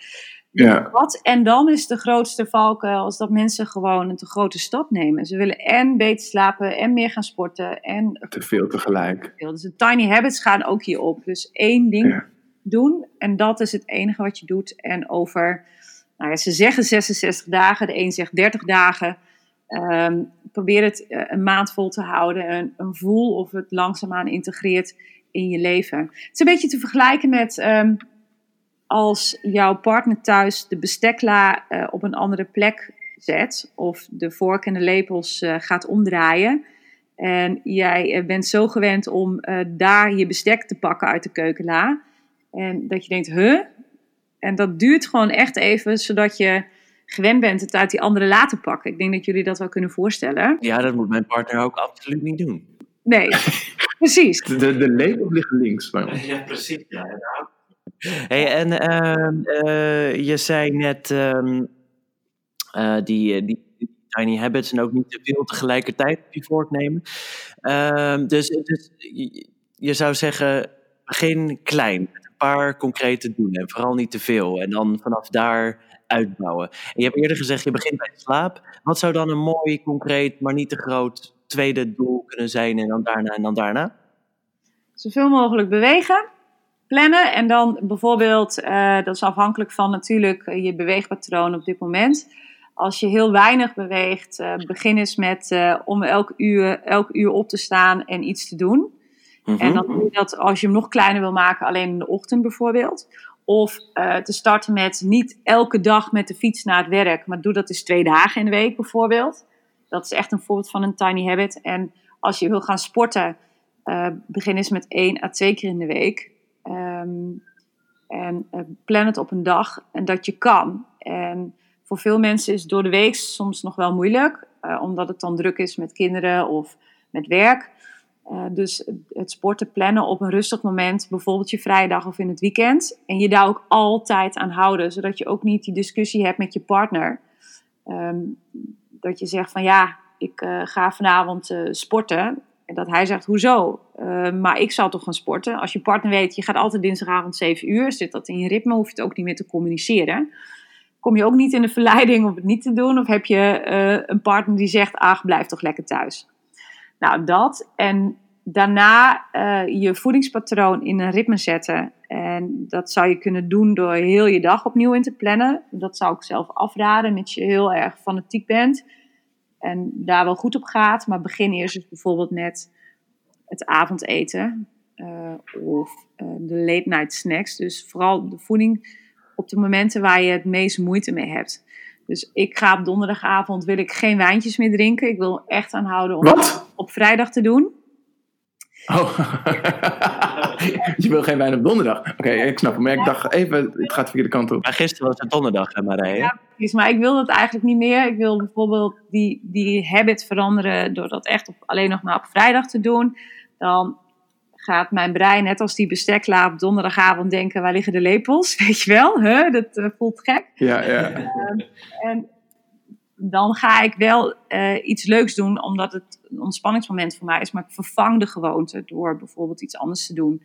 Ja. Wat, en dan is de grootste valkuil als dat mensen gewoon een te grote stap nemen. Ze willen en beter slapen en meer gaan sporten. En te veel tegelijk. Dus de tiny habits gaan ook hierop. Dus één ding Ja. doen en dat is het enige wat je doet. En over, nou ja, ze zeggen 66 dagen, de een zegt 30 dagen. Ehm, probeer het eh, een maand vol te houden en, en voel of het langzaamaan integreert in je leven. Het is een beetje te vergelijken met ehm, als jouw partner thuis de bestekla uh, op een andere plek zet of de vork en de lepels uh, gaat omdraaien. En jij uh, bent zo gewend om daar je bestek te pakken uit de keukenla. En dat je denkt, huh? En dat duurt gewoon echt even, zodat je gewend bent het uit die andere la te pakken. Ik denk dat jullie dat wel kunnen voorstellen. Ja, dat moet mijn partner ook absoluut niet doen. Nee, precies. De, de, lepel ligt links ons. Ja, precies. Ja, Hey, en uh, uh, je zei net um, uh, die, die, tiny habits en ook niet te veel tegelijkertijd op je voortnemen. Ehm, dus, dus je zou zeggen, begin klein. Met een paar concrete doen en vooral niet te veel. En dan vanaf daar uitbouwen. En je hebt eerder gezegd, je begint bij slaap. Wat zou dan een mooi, concreet, maar niet te groot tweede doel kunnen zijn en dan daarna en dan daarna? Zoveel mogelijk bewegen plannen. En dan bijvoorbeeld, uh, dat is afhankelijk van natuurlijk je beweegpatroon op dit moment. Als je heel weinig beweegt, uh, begin eens met uh, om elk uur, elk uur op te staan en iets te doen. Mm -hmm. En dan doe je dat als je hem nog kleiner wil maken, alleen in de ochtend bijvoorbeeld. Of te starten met niet elke dag met de fiets naar het werk, maar doe dat eens twee dagen in de week bijvoorbeeld. Dat is echt een voorbeeld van een tiny habit. En als je wil gaan sporten, begin eens met één à twee keer in de week. Um, en uh, plan het op een dag en dat je kan. En voor veel mensen is door de week soms nog wel moeilijk, uh, omdat het dan druk is met kinderen of met werk. Uh, dus het sporten plannen op een rustig moment, bijvoorbeeld je vrijdag of in het weekend. En je daar ook altijd aan houden, zodat je ook niet die discussie hebt met je partner. Um, dat je zegt van ja, ik ga vanavond sporten. En dat hij zegt, hoezo? Uh, maar ik zou toch gaan sporten. Als je partner weet, je gaat altijd dinsdagavond 7 uur. Zit dat in je ritme, hoef je het ook niet meer te communiceren. Kom je ook niet in de verleiding om het niet te doen? Of heb je uh, een partner die zegt, ach, blijf toch lekker thuis. Nou, dat. En daarna uh, je voedingspatroon in een ritme zetten. En dat zou je kunnen doen door heel je dag opnieuw in te plannen. Dat zou ik zelf afraden, mits je heel erg fanatiek bent en daar wel goed op gaat. Maar begin eerst eens bijvoorbeeld met het avondeten uh, of uh, de late night snacks. Dus vooral de voeding op de momenten waar je het meest moeite mee hebt. Dus ik ga op donderdagavond wil ik geen wijntjes meer drinken. Ik wil echt aanhouden om Wat? op vrijdag te doen. Oh. je wil geen wijn op donderdag. Oké, ik snap hem. Maar ik dacht even, het gaat de verkeerde kant op. Maar gisteren was het donderdag, hè Marije? Ja, precies. Maar ik wil dat eigenlijk niet meer. Ik wil bijvoorbeeld die, die habit veranderen door dat echt op, alleen nog maar op vrijdag te doen. Dan gaat mijn brein, net als die bestekla op donderdagavond, denken: waar liggen de lepels? Weet je wel? Huh? Dat uh, voelt gek. Ja, ja. Um, en dan ga ik wel uh, iets leuks doen, omdat het een ontspanningsmoment voor mij is. Maar ik vervang de gewoonte door bijvoorbeeld iets anders te doen.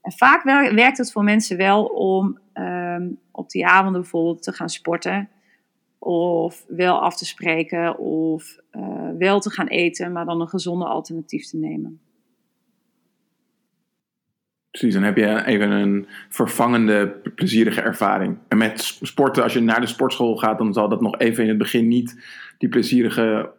En vaak werkt het voor mensen wel om um, op die avonden bijvoorbeeld te gaan sporten. Of wel af te spreken. Of uh, wel te gaan eten, maar dan een gezonde alternatief te nemen. Precies, dan heb je even een vervangende, plezierige ervaring. En met sporten, als je naar de sportschool gaat, dan zal dat nog even in het begin niet die plezierige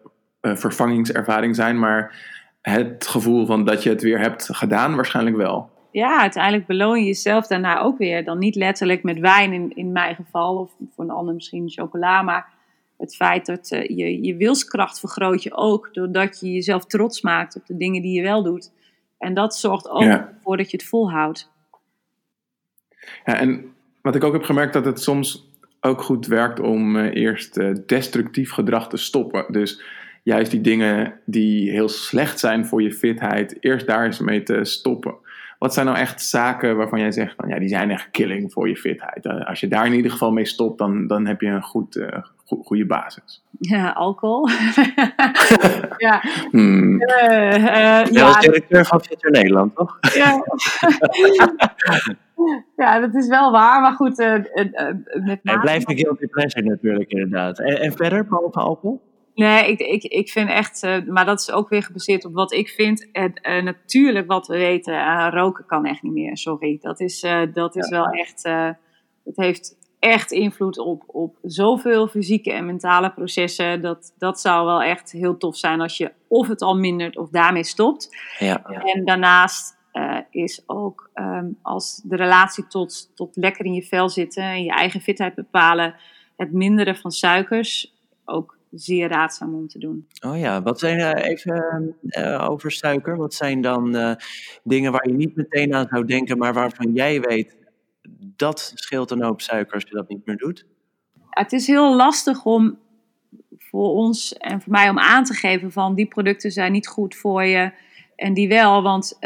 uh, vervangingservaring zijn. Maar het gevoel van dat je het weer hebt gedaan, waarschijnlijk wel. Ja, uiteindelijk beloon je jezelf daarna ook weer. Dan niet letterlijk met wijn in, in mijn geval, of voor een ander misschien chocola. Maar het feit dat uh, je, je wilskracht vergroot je ook, doordat je jezelf trots maakt op de dingen die je wel doet. En dat zorgt ook ja. voor dat je het volhoudt. Ja, en wat ik ook heb gemerkt, dat het soms ook goed werkt om uh, eerst uh, destructief gedrag te stoppen. Dus juist die dingen die heel slecht zijn voor je fitheid, eerst daar eens mee te stoppen. Wat zijn nou echt zaken waarvan jij zegt, van, ja, die zijn echt killing voor je fitheid? Uh, als je daar in ieder geval mee stopt, dan, dan heb je een goed, go goede basis. Ja, alcohol. ja. Hmm. Uh, uh, ja, als directeur van Fitter Nederland, toch? ja. ja, dat is wel waar, maar goed. Uh, met Hij blijft een guilty pleasure natuurlijk, inderdaad. En, en verder, behalve alcohol? Nee, ik, ik, ik vind echt, uh, maar dat is ook weer gebaseerd op wat ik vind. En uh, natuurlijk, wat we weten, uh, roken kan echt niet meer. Sorry, dat is, dat is ja. wel echt. het heeft echt invloed op, op zoveel fysieke en mentale processen. Dat, dat zou wel echt heel tof zijn als je of het al mindert of daarmee stopt. Ja. En daarnaast is ook um, als de relatie tot, tot lekker in je vel zitten en je eigen fitheid bepalen, het minderen van suikers ook zeer raadzaam om te doen. Oh ja, wat zijn uh, even uh, over suiker? Wat zijn dan uh, dingen waar je niet meteen aan zou denken, maar waarvan jij weet dat scheelt een hoop suiker als je dat niet meer doet? Het is heel lastig om voor ons en voor mij om aan te geven van die producten zijn niet goed voor je en die wel, want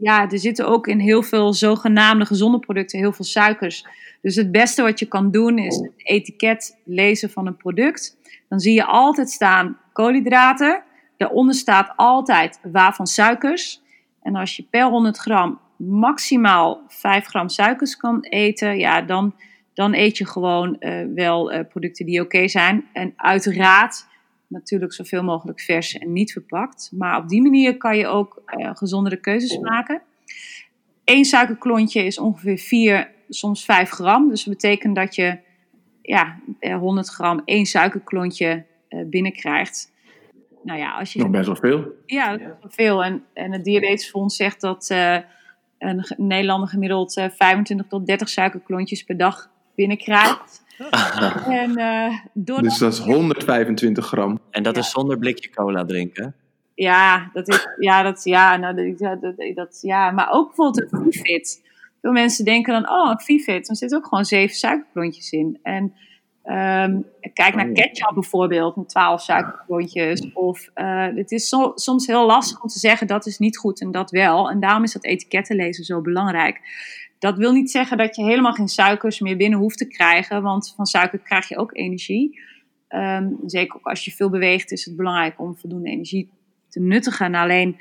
ja, er zitten ook in heel veel zogenaamde gezonde producten heel veel suikers. Dus het beste wat je kan doen is het etiket lezen van een product dan zie je altijd staan koolhydraten. Daaronder staat altijd waarvan suikers. En als je per 100 gram maximaal 5 gram suikers kan eten, ja, dan, dan eet je gewoon uh, wel uh, producten die oké zijn. En uiteraard natuurlijk zoveel mogelijk vers en niet verpakt. Maar op die manier kan je ook uh, gezondere keuzes maken. Eén suikerklontje is ongeveer 4, soms 5 gram. Dus dat betekent dat je ja, 100 gram één suikerklontje uh, binnenkrijgt. Nou ja, als je... Nog best wel veel. Ja, best wel veel. En, en het Diabetesfonds zegt dat uh, een Nederlander gemiddeld uh, 25 tot 30 suikerklontjes per dag binnenkrijgt. en, uh, door dus dat is 125 gram. En dat ja. is zonder blikje cola drinken? Ja, dat is, ja, dat, ja, nou, dat, dat, dat, ja, maar ook bijvoorbeeld een fit. Veel mensen denken dan, oh, een Vivit, dan zit ook gewoon zeven suikerklontjes in. En um, kijk naar ketchup bijvoorbeeld, met twaalf suikerklontjes. Of uh, het is so, soms heel lastig om te zeggen, dat is niet goed en dat wel. En daarom is dat etiketten lezen zo belangrijk. Dat wil niet zeggen dat je helemaal geen suikers meer binnen hoeft te krijgen, want van suiker krijg je ook energie. Um, zeker ook als je veel beweegt is het belangrijk om voldoende energie te nuttigen. Alleen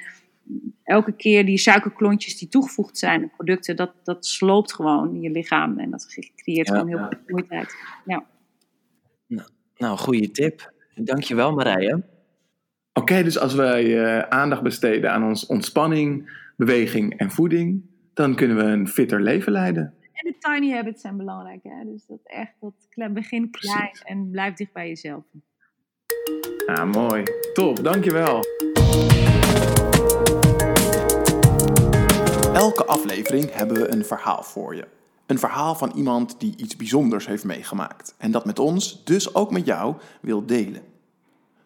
elke keer die suikerklontjes die toegevoegd zijn aan producten, dat, dat sloopt gewoon je lichaam en dat creëert ja, gewoon heel veel vermoeidheid. Ja. Nou, nou, goede tip. Dankjewel Marije. Oké, okay, dus als wij uh, aandacht besteden aan ons ontspanning, beweging en voeding, dan kunnen we een fitter leven leiden. En de tiny habits zijn belangrijk. Hè? Dus dat echt, dat begin klein en blijf dicht bij jezelf. Ja, mooi. Top, dankjewel. Elke aflevering hebben we een verhaal voor je. Een verhaal van iemand die iets bijzonders heeft meegemaakt en dat met ons, dus ook met jou, wil delen.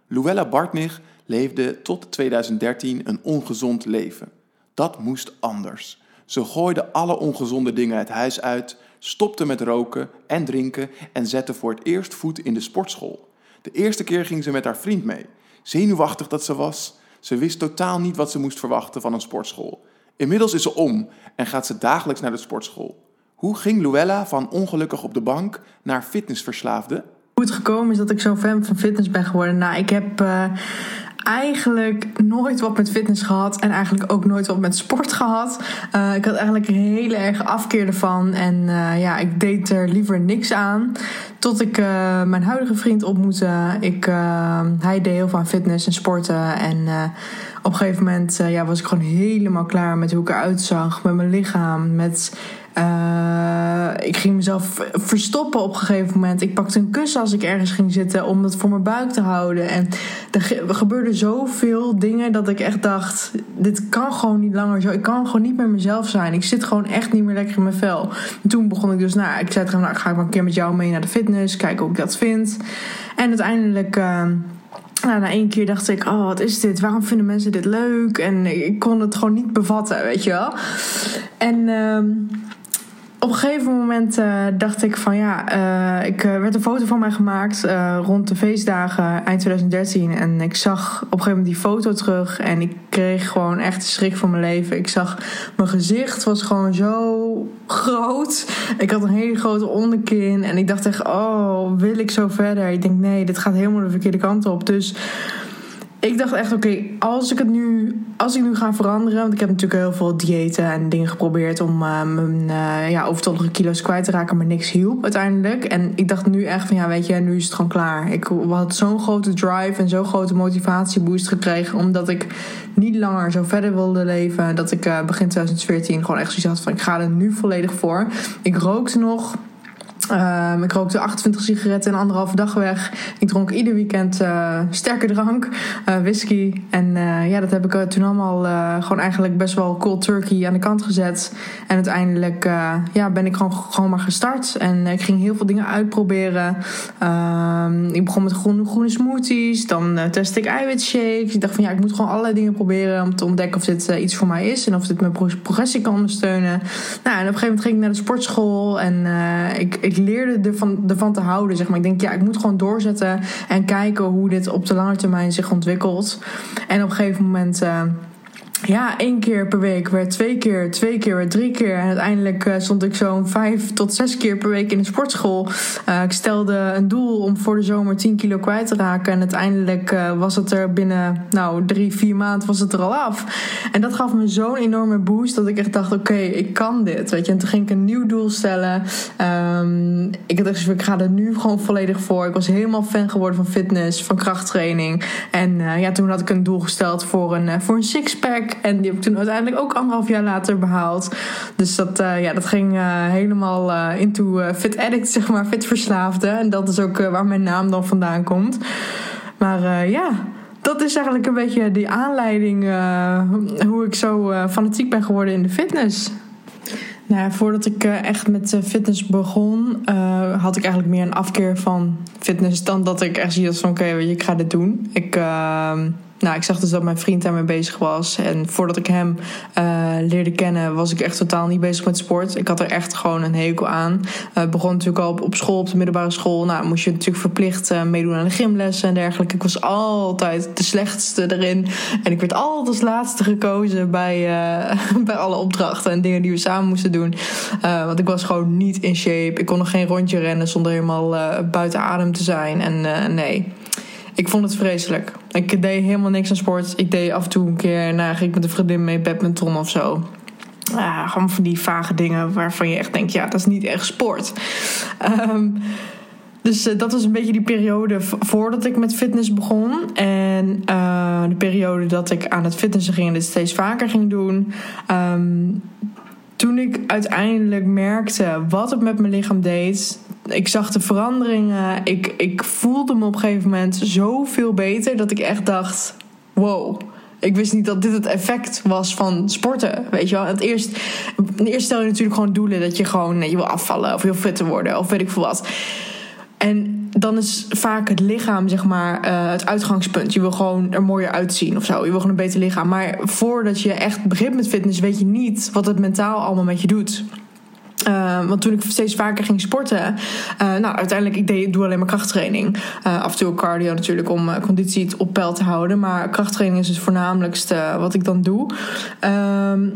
Luella Bartnig leefde tot 2013 een ongezond leven. Dat moest anders. Ze gooide alle ongezonde dingen het huis uit, stopte met roken en drinken en zette voor het eerst voet in de sportschool. De eerste keer ging ze met haar vriend mee. Zenuwachtig dat ze was. Ze wist totaal niet wat ze moest verwachten van een sportschool. Inmiddels is ze om en gaat ze dagelijks naar de sportschool. Hoe ging Luella van ongelukkig op de bank naar fitnessverslaafde? Hoe het gekomen is dat ik zo'n fan van fitness ben geworden? Nou, ik heb uh, eigenlijk nooit wat met fitness gehad en eigenlijk ook nooit wat met sport gehad. Uh, ik had eigenlijk een hele erg afkeer ervan en uh, ja, ik deed er liever niks aan. Tot ik mijn huidige vriend ontmoette. Ik, hij deed heel veel fitness en sporten en op een gegeven moment ja, was ik gewoon helemaal klaar met hoe ik eruit zag, met mijn lichaam, met uh, ik ging mezelf verstoppen op een gegeven moment. Ik pakte een kussen als ik ergens ging zitten om het voor mijn buik te houden. En er gebeurde zoveel dingen dat ik echt dacht: dit kan gewoon niet langer zo. Ik kan gewoon niet meer mezelf zijn. Ik zit gewoon echt niet meer lekker in mijn vel. En toen begon ik dus, nou, ik zei tegen nou, ga ik wel een keer met jou mee naar de fitness, kijken hoe ik dat vind. En uiteindelijk. Uh, nou, na één keer dacht ik, oh, wat is dit? Waarom vinden mensen dit leuk? En ik kon het gewoon niet bevatten, weet je wel. En uh, op een gegeven moment uh, dacht ik van ja, uh, ik uh, werd een foto van mij gemaakt rond de feestdagen eind 2013. En ik zag op een gegeven moment die foto terug en ik kreeg gewoon echt schrik van mijn leven. Ik zag mijn gezicht was gewoon zo groot. Ik had een hele grote onderkin en ik dacht echt, oh, wil ik zo verder? Ik denk nee, dit gaat helemaal de verkeerde kant op. Dus ik dacht echt, oké, als ik het nu, als ik nu ga veranderen, want ik heb natuurlijk heel veel diëten en dingen geprobeerd om uh, mijn uh, ja, overtollige kilo's kwijt te raken, maar niks hielp uiteindelijk. En ik dacht nu echt van, ja, weet je, nu is het gewoon klaar. Ik had zo'n grote drive en zo'n grote motivatieboost gekregen, omdat ik niet langer zo verder wilde leven, dat ik uh, begin 2014 gewoon echt zoiets had van, ik ga er nu volledig voor. Ik rookte nog. Um, ik rookte 28 sigaretten in anderhalve dag weg. Ik dronk ieder weekend uh, sterke drank, uh, whisky. En uh, ja, dat heb ik toen allemaal gewoon eigenlijk best wel cold turkey aan de kant gezet. En uiteindelijk ja, ben ik gewoon, gewoon maar gestart. En ik ging heel veel dingen uitproberen. Um, ik begon met groene, groene smoothies. Dan testte ik eiwitshakes. Ik dacht van ja, ik moet gewoon allerlei dingen proberen om te ontdekken of dit iets voor mij is. En of dit mijn progressie kan ondersteunen. Nou, en op een gegeven moment ging ik naar de sportschool. En ik ik leerde ervan, ervan te houden. Zeg maar. Ik denk, ja, ik moet gewoon doorzetten en kijken hoe dit op de lange termijn zich ontwikkelt. En op een gegeven moment. Uh, ja, één keer per week werd twee keer, twee keer werd drie keer. En uiteindelijk uh, stond ik zo'n vijf tot zes keer per week in de sportschool. Uh, ik stelde een doel om voor de zomer 10 kilo kwijt te raken. En uiteindelijk uh, was het er binnen nou, drie, vier maanden was het er al af. En dat gaf me zo'n enorme boost dat ik echt dacht, oké, ik kan dit. Weet je? En toen ging ik een nieuw doel stellen. Um, ik dacht, ik ga er nu gewoon volledig voor. Ik was helemaal fan geworden van fitness, van krachttraining. En ja, toen had ik een doel gesteld voor een, voor een sixpack. En die heb ik toen uiteindelijk ook anderhalf jaar later behaald. Dus dat, uh, ja, dat ging uh, helemaal uh, into fit addict, zeg maar, fit verslaafde. En dat is ook waar mijn naam dan vandaan komt. Maar ja, dat is eigenlijk een beetje die aanleiding hoe ik zo fanatiek ben geworden in de fitness. Nou, voordat ik echt met fitness begon, had ik eigenlijk meer een afkeer van fitness dan dat ik echt zie dat van oké, ik ga dit doen. Ik ehm, nou, ik zag dus dat mijn vriend daarmee bezig was. En voordat ik hem uh, leerde kennen, was ik echt totaal niet bezig met sport. Ik had er echt gewoon een hekel aan. Uh, begon natuurlijk al op, school, op de middelbare school. Nou, moest je natuurlijk verplicht uh, meedoen aan de gymlessen en dergelijke. Ik was altijd de slechtste erin. En ik werd altijd als laatste gekozen bij, bij alle opdrachten en dingen die we samen moesten doen. want ik was gewoon niet in shape. Ik kon nog geen rondje rennen zonder helemaal buiten adem te zijn. En nee. Ik vond het vreselijk. Ik deed helemaal niks aan sport. Ik deed af en toe een keer, nou, ging ik met een vriendin mee badminton of zo. Ja, gewoon van die vage dingen waarvan je echt denkt, ja, dat is niet echt sport. Um, dus uh, dat was een beetje die periode voordat ik met fitness begon. En uh, de periode dat ik aan het fitnessen ging en dit steeds vaker ging doen. Toen toen ik uiteindelijk merkte wat het met mijn lichaam deed. Ik zag de veranderingen. Ik, ik voelde me op een gegeven moment zoveel beter dat ik echt dacht: wow. Ik wist niet dat dit het effect was van sporten. Weet je wel? Het eerst, eerst stel je natuurlijk gewoon doelen dat je gewoon je wil afvallen of heel fit te worden of weet ik veel wat. En dan is vaak het lichaam, zeg maar, uh, het uitgangspunt. Je wil gewoon er mooier uitzien of zo. Je wil gewoon een beter lichaam. Maar voordat je echt begint met fitness, weet je niet wat het mentaal allemaal met je doet. Uh, want toen ik steeds vaker ging sporten, uh, nou uiteindelijk ik doe alleen maar krachttraining. Uh, af en toe cardio natuurlijk om conditie op peil te houden, maar krachttraining is het voornamelijkste wat ik dan doe. Ehm,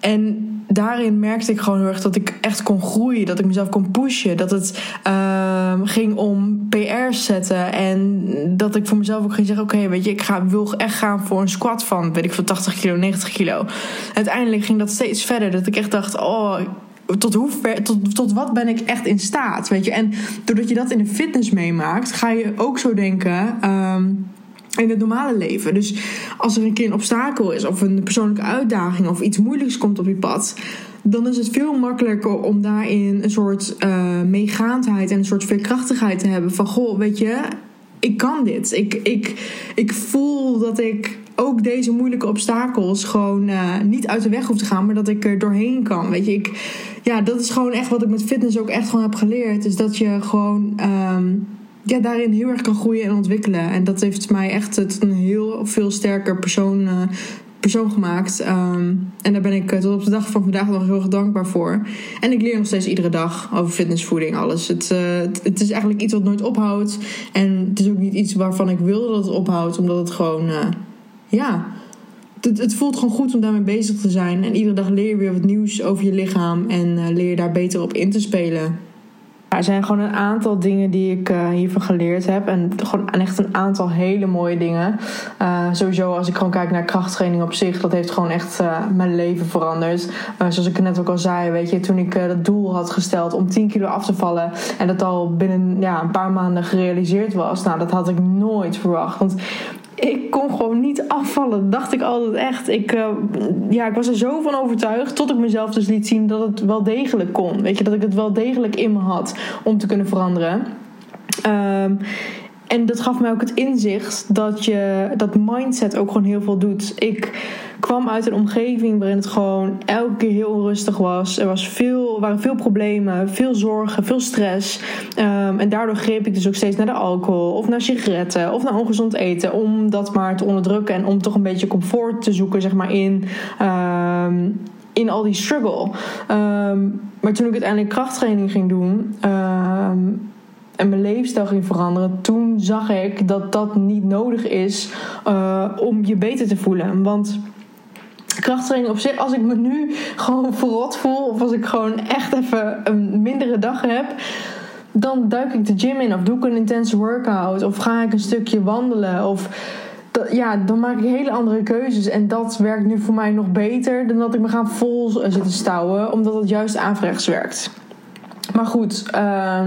en daarin merkte ik gewoon heel erg dat ik echt kon groeien. Dat ik mezelf kon pushen. Dat het uh, ging om PR's zetten. En dat ik voor mezelf ook ging zeggen: Oké, weet je, ik ga, wil echt gaan voor een squat van, weet ik veel, 80 kilo, 90 kilo. uiteindelijk ging dat steeds verder. Dat ik echt dacht: Oh, tot, hoe ver, tot, tot wat ben ik echt in staat? Weet je? En doordat je dat in de fitness meemaakt, ga je ook zo denken. Um, in het normale leven. Dus als er een keer een obstakel is, of een persoonlijke uitdaging, of iets moeilijks komt op je pad, dan is het veel makkelijker om daarin een soort uh, meegaandheid en een soort veerkrachtigheid te hebben. Van goh, weet je, ik kan dit. Ik, ik, ik voel dat ik ook deze moeilijke obstakels gewoon uh, niet uit de weg hoef te gaan, maar dat ik er doorheen kan. Weet je, ik, ja, dat is gewoon echt wat ik met fitness ook echt gewoon heb geleerd. Is dat je gewoon. Um, ja, daarin heel erg kan groeien en ontwikkelen. En dat heeft mij echt tot een heel veel sterker persoon, uh, persoon gemaakt. Um, en daar ben ik tot op de dag van vandaag nog heel erg dankbaar voor. En ik leer nog steeds iedere dag over fitnessvoeding, alles. Het, uh, het is eigenlijk iets wat nooit ophoudt. En het is ook niet iets waarvan ik wil dat het ophoudt, omdat het gewoon, ja. Het, het, voelt gewoon goed om daarmee bezig te zijn. En iedere dag leer je weer wat nieuws over je lichaam. En leer je daar beter op in te spelen. Er zijn gewoon een aantal dingen die ik uh, hiervan geleerd heb. En gewoon echt een aantal hele mooie dingen. Uh, sowieso als ik gewoon kijk naar krachttraining op zich. Dat heeft gewoon echt mijn leven veranderd. zoals ik net ook al zei. Weet je, toen ik dat doel had gesteld om 10 kilo af te vallen. En dat al binnen ja, een paar maanden gerealiseerd was. Nou, dat had ik nooit verwacht. Want ik kon gewoon niet afvallen. Dacht ik altijd echt. Ik, uh, ja, ik was er zo van overtuigd. Tot ik mezelf dus liet zien dat het wel degelijk kon. Weet je, dat ik het wel degelijk in me had om te kunnen veranderen. Um, en dat gaf mij ook het inzicht dat je dat mindset ook gewoon heel veel doet. Ik kwam uit een omgeving waarin het gewoon elke keer heel onrustig was. Er was veel, waren veel problemen, veel zorgen, veel stress. Um, en daardoor greep ik dus ook steeds naar de alcohol of naar sigaretten of naar ongezond eten. Om dat maar te onderdrukken en om toch een beetje comfort te zoeken, zeg maar, in. Um, in al die struggle. Um, maar toen ik uiteindelijk krachttraining ging doen, en mijn leefstijl ging veranderen, toen zag ik dat dat niet nodig is uh, om je beter te voelen. Want krachttraining op zich, als ik me nu gewoon verrot voel, of als ik gewoon echt even een mindere dag heb, dan duik ik de gym in, of doe ik een intense workout, of ga ik een stukje wandelen, of. ja, dan maak ik hele andere keuzes. En dat werkt nu voor mij nog beter dan dat ik me ga vol zitten stouwen, omdat het juist averechts werkt. Maar goed, uh,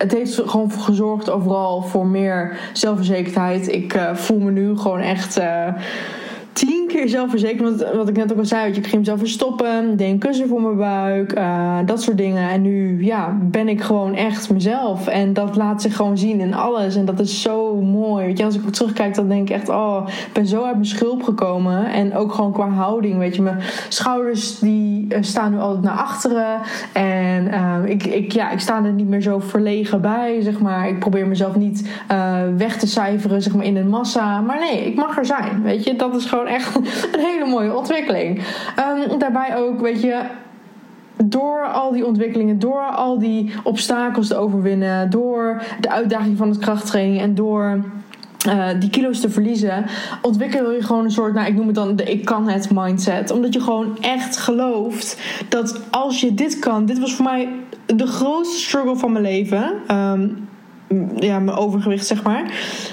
het heeft gewoon gezorgd overal voor meer zelfverzekerdheid. Ik uh, voel me nu gewoon echt. Uh, tien keer zelfverzekerd. Want wat ik net ook al zei, ik ging mezelf verstoppen. Deed een kussen voor mijn buik. Uh, dat soort dingen. En nu ja, ben ik gewoon echt mezelf. En dat laat zich gewoon zien in alles. En dat is zo mooi. Weet je, als ik terugkijk, dan denk ik echt... Oh, ik ben zo uit mijn schulp gekomen. En ook gewoon qua houding. Weet je, mijn schouders die eh, staan nu altijd naar achteren. En uh, ik, ik, ja, ik sta er niet meer zo verlegen bij, zeg maar. Ik probeer mezelf niet uh, weg te cijferen, zeg maar, in een massa. Maar nee, ik mag er zijn, weet je. Dat is gewoon echt een hele mooie ontwikkeling. Um, daarbij ook, weet je, door al die ontwikkelingen, door al die obstakels te overwinnen, door de uitdaging van het krachttraining en door. Uh, die kilo's te verliezen, ontwikkel je gewoon een soort, nou ik noem het dan de ik kan het mindset. Omdat je gewoon echt gelooft dat als je dit kan, dit was voor mij de grootste struggle van mijn leven. Um, ja, mijn overgewicht, zeg maar.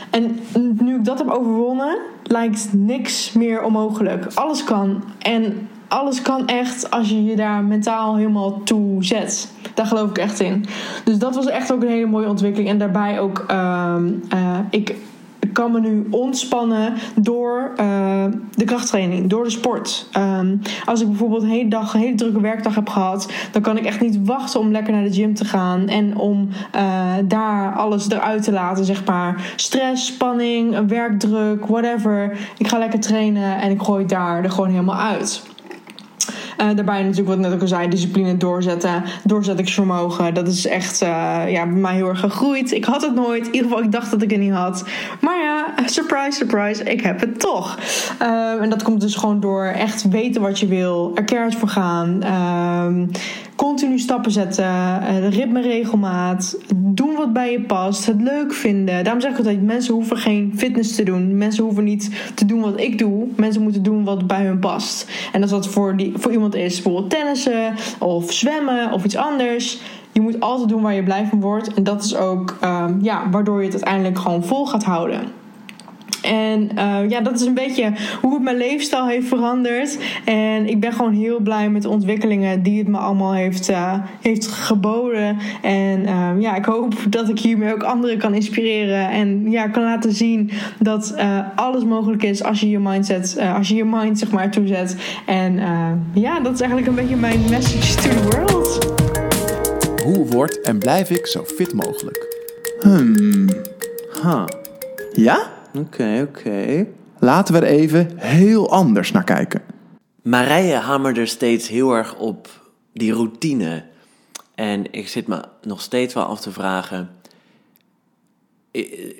En nu ik dat heb overwonnen, lijkt niks meer onmogelijk. Alles kan. En alles kan echt als je je daar mentaal helemaal toe zet. Daar geloof ik echt in. Dus dat was echt ook een hele mooie ontwikkeling. En daarbij ook, uh, uh, ik ik kan me nu ontspannen door uh, de krachttraining, door de sport. Um, als ik bijvoorbeeld een hele dag, een hele drukke werkdag heb gehad, dan kan ik echt niet wachten om lekker naar de gym te gaan en om uh, daar alles eruit te laten, zeg maar. Stress, spanning, werkdruk, whatever. Ik ga lekker trainen en ik gooi daar er gewoon helemaal uit. Uh, daarbij natuurlijk wat ik net ook al zei, discipline doorzetten, doorzettingsvermogen. Dat is echt uh, ja, bij mij heel erg gegroeid. Ik had het nooit. In ieder geval, ik dacht dat ik het niet had. Maar ja, surprise, surprise, ik heb het toch. Uh, en dat komt dus gewoon door echt weten wat je wil, er keihard voor gaan. Ehm, continu stappen zetten, uh, ritme regelmaat, doen wat bij je past, het leuk vinden. Daarom zeg ik altijd, mensen hoeven geen fitness te doen. Mensen hoeven niet te doen wat ik doe. Mensen moeten doen wat bij hun past. En als dat voor, die, voor iemand is, bijvoorbeeld tennissen of zwemmen of iets anders. Je moet altijd doen waar je blij van wordt. En dat is ook um, ja, waardoor je het uiteindelijk gewoon vol gaat houden. En uh, ja, dat is een beetje hoe het mijn leefstijl heeft veranderd. En ik ben gewoon heel blij met de ontwikkelingen die het me allemaal heeft, uh, heeft geboden. En uh, ja, ik hoop dat ik hiermee ook anderen kan inspireren. En ja, kan laten zien dat alles mogelijk is als je je mindset, als je je mind zeg maar toezet. En ja, dat is eigenlijk een beetje mijn message to the world. Hoe word en blijf ik zo fit mogelijk? Hmm. Huh. Ja? Oké, oké. Laten we er even heel anders naar kijken. Marije hamert er steeds heel erg op die routine. En ik zit me nog steeds wel af te vragen: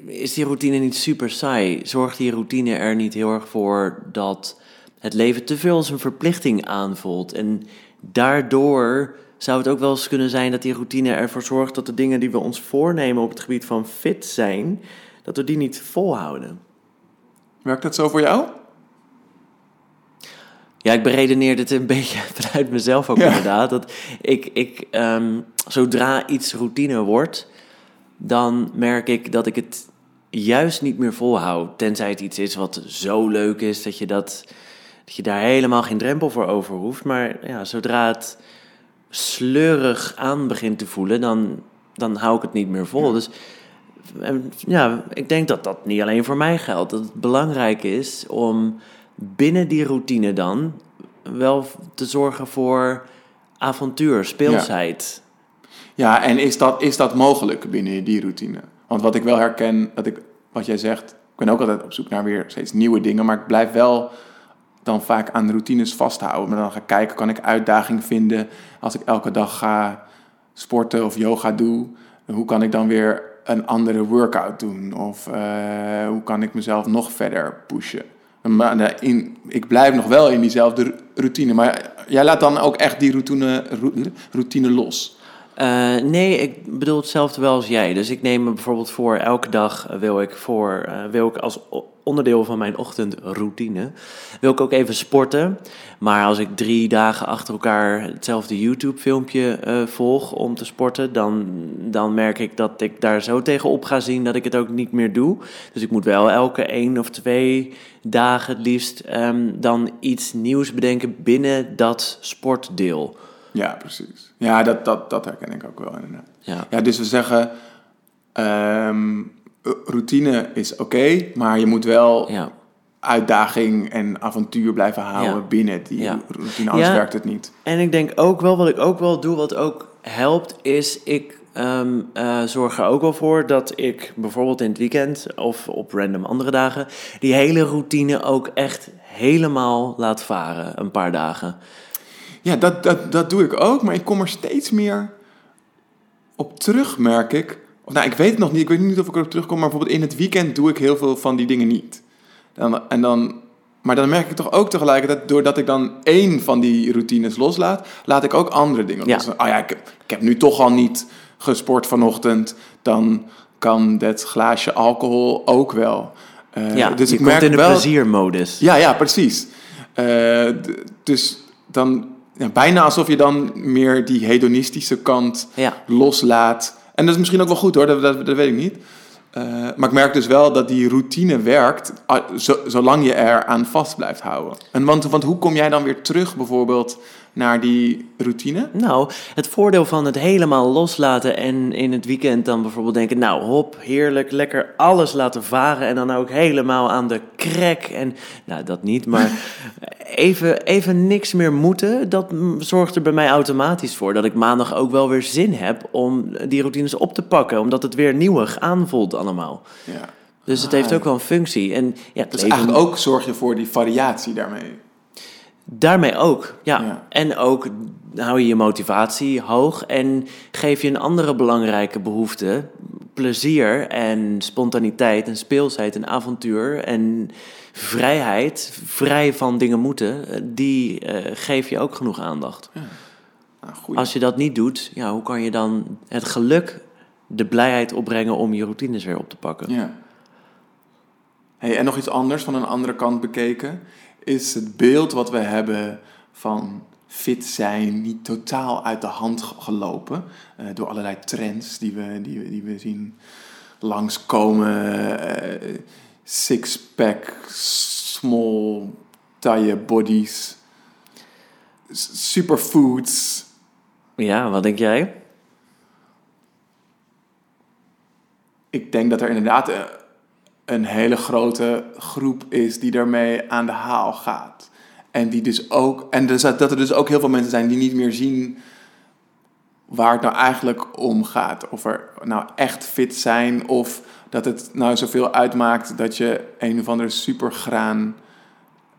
is die routine niet super saai? Zorgt die routine er niet heel erg voor dat het leven te veel als een verplichting aanvoelt? En daardoor zou het ook wel eens kunnen zijn dat die routine ervoor zorgt dat de dingen die we ons voornemen op het gebied van fit zijn, dat we die niet volhouden. Werkt dat zo voor jou? Ja, ik beredeneer dit een beetje vanuit mezelf ook ja. inderdaad. Dat ik, ik um, zodra iets routine wordt, dan merk ik dat ik het juist niet meer volhoud. Tenzij het iets is wat zo leuk is dat je, dat, dat je daar helemaal geen drempel voor over hoeft. Maar ja, zodra het sleurig aan begint te voelen, dan, dan hou ik het niet meer vol. Dus ja, ik denk dat dat niet alleen voor mij geldt. Dat het belangrijk is om binnen die routine dan wel te zorgen voor avontuur, speelsheid. Ja, ja en is dat, is dat mogelijk binnen die routine? Want wat ik wel herken, dat ik, wat jij zegt, ik ben ook altijd op zoek naar weer steeds nieuwe dingen, maar ik blijf wel dan vaak aan routines vasthouden. Maar dan ga ik kijken, kan ik uitdaging vinden als ik elke dag ga sporten of yoga doe? Hoe kan ik dan weer een andere workout doen? Of uh, hoe kan ik mezelf nog verder pushen? Maar in, ik blijf nog wel in diezelfde routine. Maar jij laat dan ook echt die routine, routine los? Uh, nee, ik bedoel hetzelfde wel als jij. Dus ik neem me bijvoorbeeld voor elke dag wil ik, voor, uh, wil ik als onderdeel van mijn ochtendroutine wil ik ook even sporten. Maar als ik drie dagen achter elkaar hetzelfde YouTube-filmpje uh, volg om te sporten, dan, dan merk ik dat ik daar zo tegenop ga zien dat ik het ook niet meer doe. Dus ik moet wel elke één of twee dagen het liefst um, dan iets nieuws bedenken binnen dat sportdeel. Ja, precies. Ja, dat, dat, dat herken ik ook wel inderdaad. Ja, ja dus we zeggen, um, routine is oké, maar je moet wel ja. uitdaging en avontuur blijven houden Ja. binnen die Ja. routine, anders werkt het niet. En ik denk ook wel, wat ik ook wel doe, wat ook helpt, is ik ehm, eh, zorg er ook wel voor dat ik bijvoorbeeld in het weekend of op random andere dagen die hele routine ook echt helemaal laat varen, een paar dagen. Ja, dat, dat, dat doe ik ook, maar ik kom er steeds meer op terug, merk ik. Of, nou, ik weet het nog niet, ik weet niet of ik erop terugkom, maar bijvoorbeeld in het weekend doe ik heel veel van die dingen niet. Dan, en dan, maar dan merk ik toch ook tegelijkertijd, doordat ik dan één van die routines loslaat, laat ik ook andere dingen Ja. los. Oh ja, ik, heb- ik heb nu toch al niet gesport vanochtend, dan kan dat glaasje alcohol ook wel. Eh, ja, dus je ik komt merk in de wel, pleziermodus. ja, ja, precies. Eh, dus dan ja, bijna alsof je dan meer die hedonistische kant Ja. loslaat. En dat is misschien ook wel goed hoor, dat, dat, dat weet ik niet. Eh, maar ik merk dus wel dat die routine werkt, zo- zolang je er aan vast blijft houden. En want, want hoe kom jij dan weer terug bijvoorbeeld naar die routine? Nou, het voordeel van het helemaal loslaten en in het weekend dan bijvoorbeeld denken, nou hop, heerlijk, lekker alles laten varen en dan ook helemaal aan de krek en, nou dat niet, maar even, even niks meer moeten, dat zorgt er bij mij automatisch voor dat ik maandag ook wel weer zin heb om die routines op te pakken, omdat het weer nieuwig aanvoelt allemaal. Ja. Dus het heeft ook wel een functie. En ja, Dus leven- eigenlijk ook zorg je voor die variatie daarmee. Daarmee ook, ja. Ja. En ook hou je je motivatie hoog en geef je een andere belangrijke behoefte. Plezier en spontaniteit en speelsheid en avontuur en vrijheid, vrij van dingen moeten, eh, die eh, geef je ook genoeg aandacht. Nou, goeie. Als je dat niet doet, ja, hoe kan je dan het geluk, de blijheid opbrengen om je routines weer op te pakken? Ja. Hey, en nog iets anders van een andere kant bekeken, is het beeld wat we hebben van fit zijn niet totaal uit de hand ge- gelopen eh, door allerlei trends die we, die, we- die we zien langskomen. eh Six-pack, small taille bodies, superfoods. Ja, wat denk jij? ik denk dat er inderdaad eh, een hele grote groep is die daarmee aan de haal gaat. En die dus ook. En dus dat er dus ook heel veel mensen zijn die niet meer zien waar het nou eigenlijk om gaat. Of er nou echt fit zijn, of dat het nou zoveel uitmaakt dat je een of andere supergraan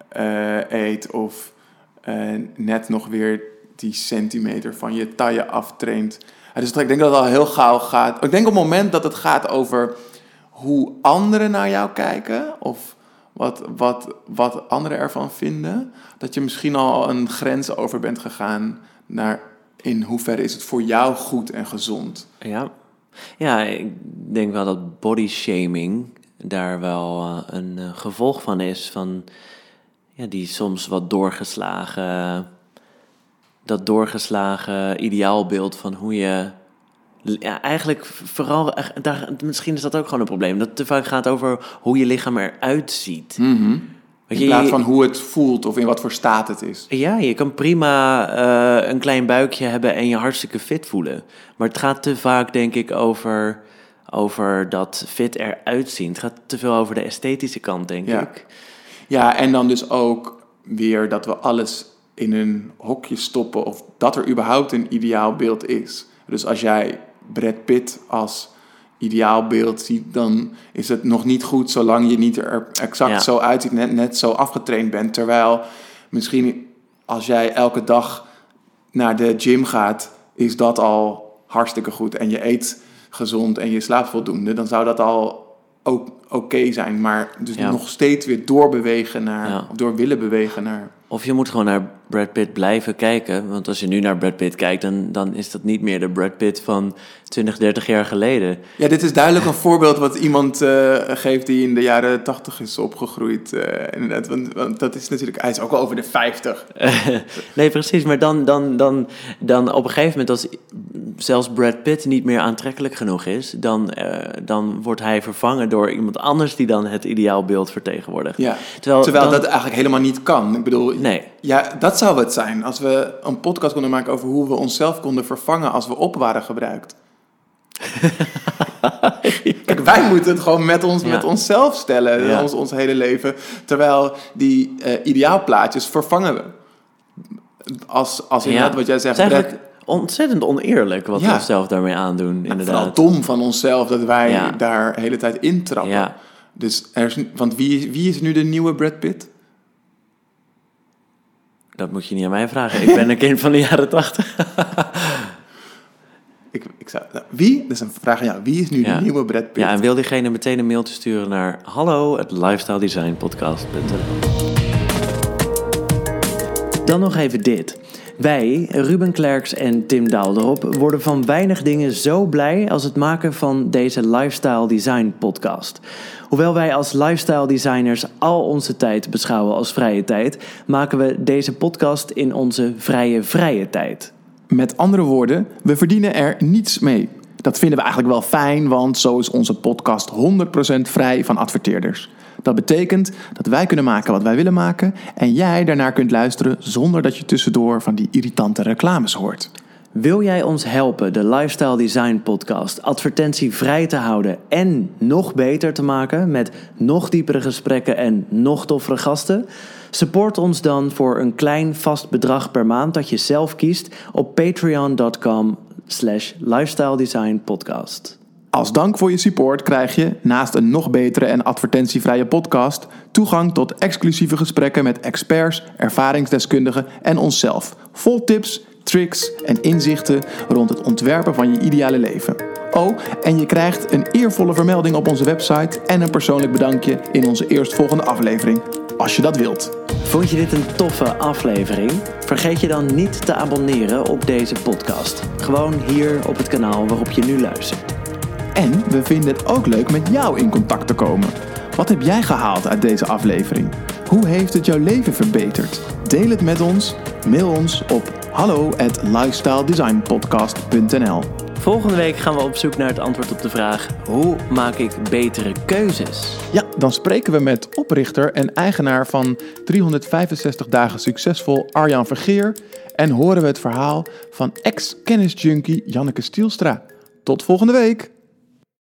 eh, eet, of eh, net nog weer die centimeter van je taille aftraint. Dus ik denk dat het al heel gauw gaat. Ik denk op het moment dat het gaat over hoe anderen naar jou kijken, of wat, wat, wat anderen ervan vinden, dat je misschien al een grens over bent gegaan naar in hoeverre is het voor jou goed en gezond. Ja. Ja, ik denk wel dat body shaming daar wel eh, een eh, gevolg van is. Van ja, die soms wat doorgeslagen, dat doorgeslagen ideaalbeeld van hoe je. Ja, eigenlijk vooral, echt, daar, misschien is dat ook gewoon een probleem. Dat het te vaak gaat over hoe je lichaam eruit ziet. Weet In plaats van hoe het voelt of in wat voor staat het is. ja, je kan prima eh, een klein buikje hebben en je hartstikke fit voelen. Maar het gaat te vaak, denk ik, over, over dat fit eruit zien. Het gaat te veel over de esthetische kant, denk Ja. ik. Ja, en dan dus ook weer dat we alles in een hokje stoppen of dat er überhaupt een ideaalbeeld is. Dus als jij Brad Pitt als ideaalbeeld ziet, dan is het nog niet goed zolang je niet er exact Ja. zo uitziet, net, net zo afgetraind bent. Terwijl misschien als jij elke dag naar de gym gaat, is dat al hartstikke goed. En je eet gezond en je slaapt voldoende, dan zou dat al ook oké zijn. Maar dus Ja. nog steeds weer doorbewegen naar, Ja. of door willen bewegen naar. Of je moet gewoon naar Brad Pitt blijven kijken. Want als je nu naar Brad Pitt kijkt, dan, dan is dat niet meer de Brad Pitt van 20, 30 jaar geleden. Ja, dit is duidelijk een voorbeeld wat iemand eh, geeft die in de jaren 80 is opgegroeid. eh, inderdaad, want, want dat is natuurlijk, hij is ook al over de 50. nee, precies. Maar dan, dan, dan, dan op een gegeven moment, als zelfs Brad Pitt niet meer aantrekkelijk genoeg is, dan, eh, dan wordt hij vervangen door iemand anders die dan het ideaalbeeld vertegenwoordigt. Ja. Terwijl, Terwijl dan- dat eigenlijk helemaal niet kan. Ik bedoel, Nee. ja, dat zou het zijn. Als we een podcast konden maken over hoe we onszelf konden vervangen als we op waren gebruikt. Kijk, wij moeten het gewoon met, ons, Ja. met onszelf stellen, Ja. ons, ons hele leven. Terwijl die eh, ideaalplaatjes vervangen we. Als, als inderdaad wat jij zegt, ontzettend oneerlijk wat Ja. we onszelf daarmee aandoen, vooral inderdaad. dom van onszelf dat wij Ja. daar de hele tijd intrappen. Ja. Dus er is, want wie, wie is nu de nieuwe Brad Pitt? Dat moet je niet aan mij vragen. Ik ben een kind van de jaren tachtig. Ik, ik zou, nou, wie? Dat is een vraag aan jou. Wie is nu Ja. de nieuwe Brad Pitt? Ja, en wil diegene meteen een mailtje sturen naar hallo Dan nog even dit. Wij, Ruben Klerks en Tim Daalderop, worden van weinig dingen zo blij als het maken van deze Lifestyle Design podcast. Hoewel wij als lifestyle designers al onze tijd beschouwen als vrije tijd, maken we deze podcast in onze vrije vrije tijd. Met andere woorden, we verdienen er niets mee. Dat vinden we eigenlijk wel fijn, want zo is onze podcast 100% vrij van adverteerders. Dat betekent dat wij kunnen maken wat wij willen maken en jij daarnaar kunt luisteren zonder dat je tussendoor van die irritante reclames hoort. Wil jij ons helpen de Lifestyle Design Podcast advertentievrij te houden en nog beter te maken met nog diepere gesprekken en nog toffere gasten? Support ons dan voor een klein vast bedrag per maand dat je zelf kiest op patreon.com slash lifestyle design podcast. Als dank voor je support krijg je, naast een nog betere en advertentievrije podcast, toegang tot exclusieve gesprekken met experts, ervaringsdeskundigen en onszelf. Vol tips, tricks en inzichten rond het ontwerpen van je ideale leven. Oh, en je krijgt een eervolle vermelding op onze website en een persoonlijk bedankje in onze eerstvolgende aflevering. Als je dat wilt. Vond je dit een toffe aflevering? Vergeet je dan niet te abonneren op deze podcast. Gewoon hier op het kanaal waarop je nu luistert. En we vinden het ook leuk met jou in contact te komen. Wat heb jij gehaald uit deze aflevering? Hoe heeft het jouw leven verbeterd? Deel het met ons. Mail ons op hallo at lifestyledesignpodcast.nl Volgende week gaan we op zoek naar het antwoord op de vraag: hoe maak ik betere keuzes? Ja, dan spreken we met oprichter en eigenaar van 365 dagen succesvol Arjan Vergeer en horen we het verhaal van ex-kennisjunkie Janneke Stielstra. Tot volgende week!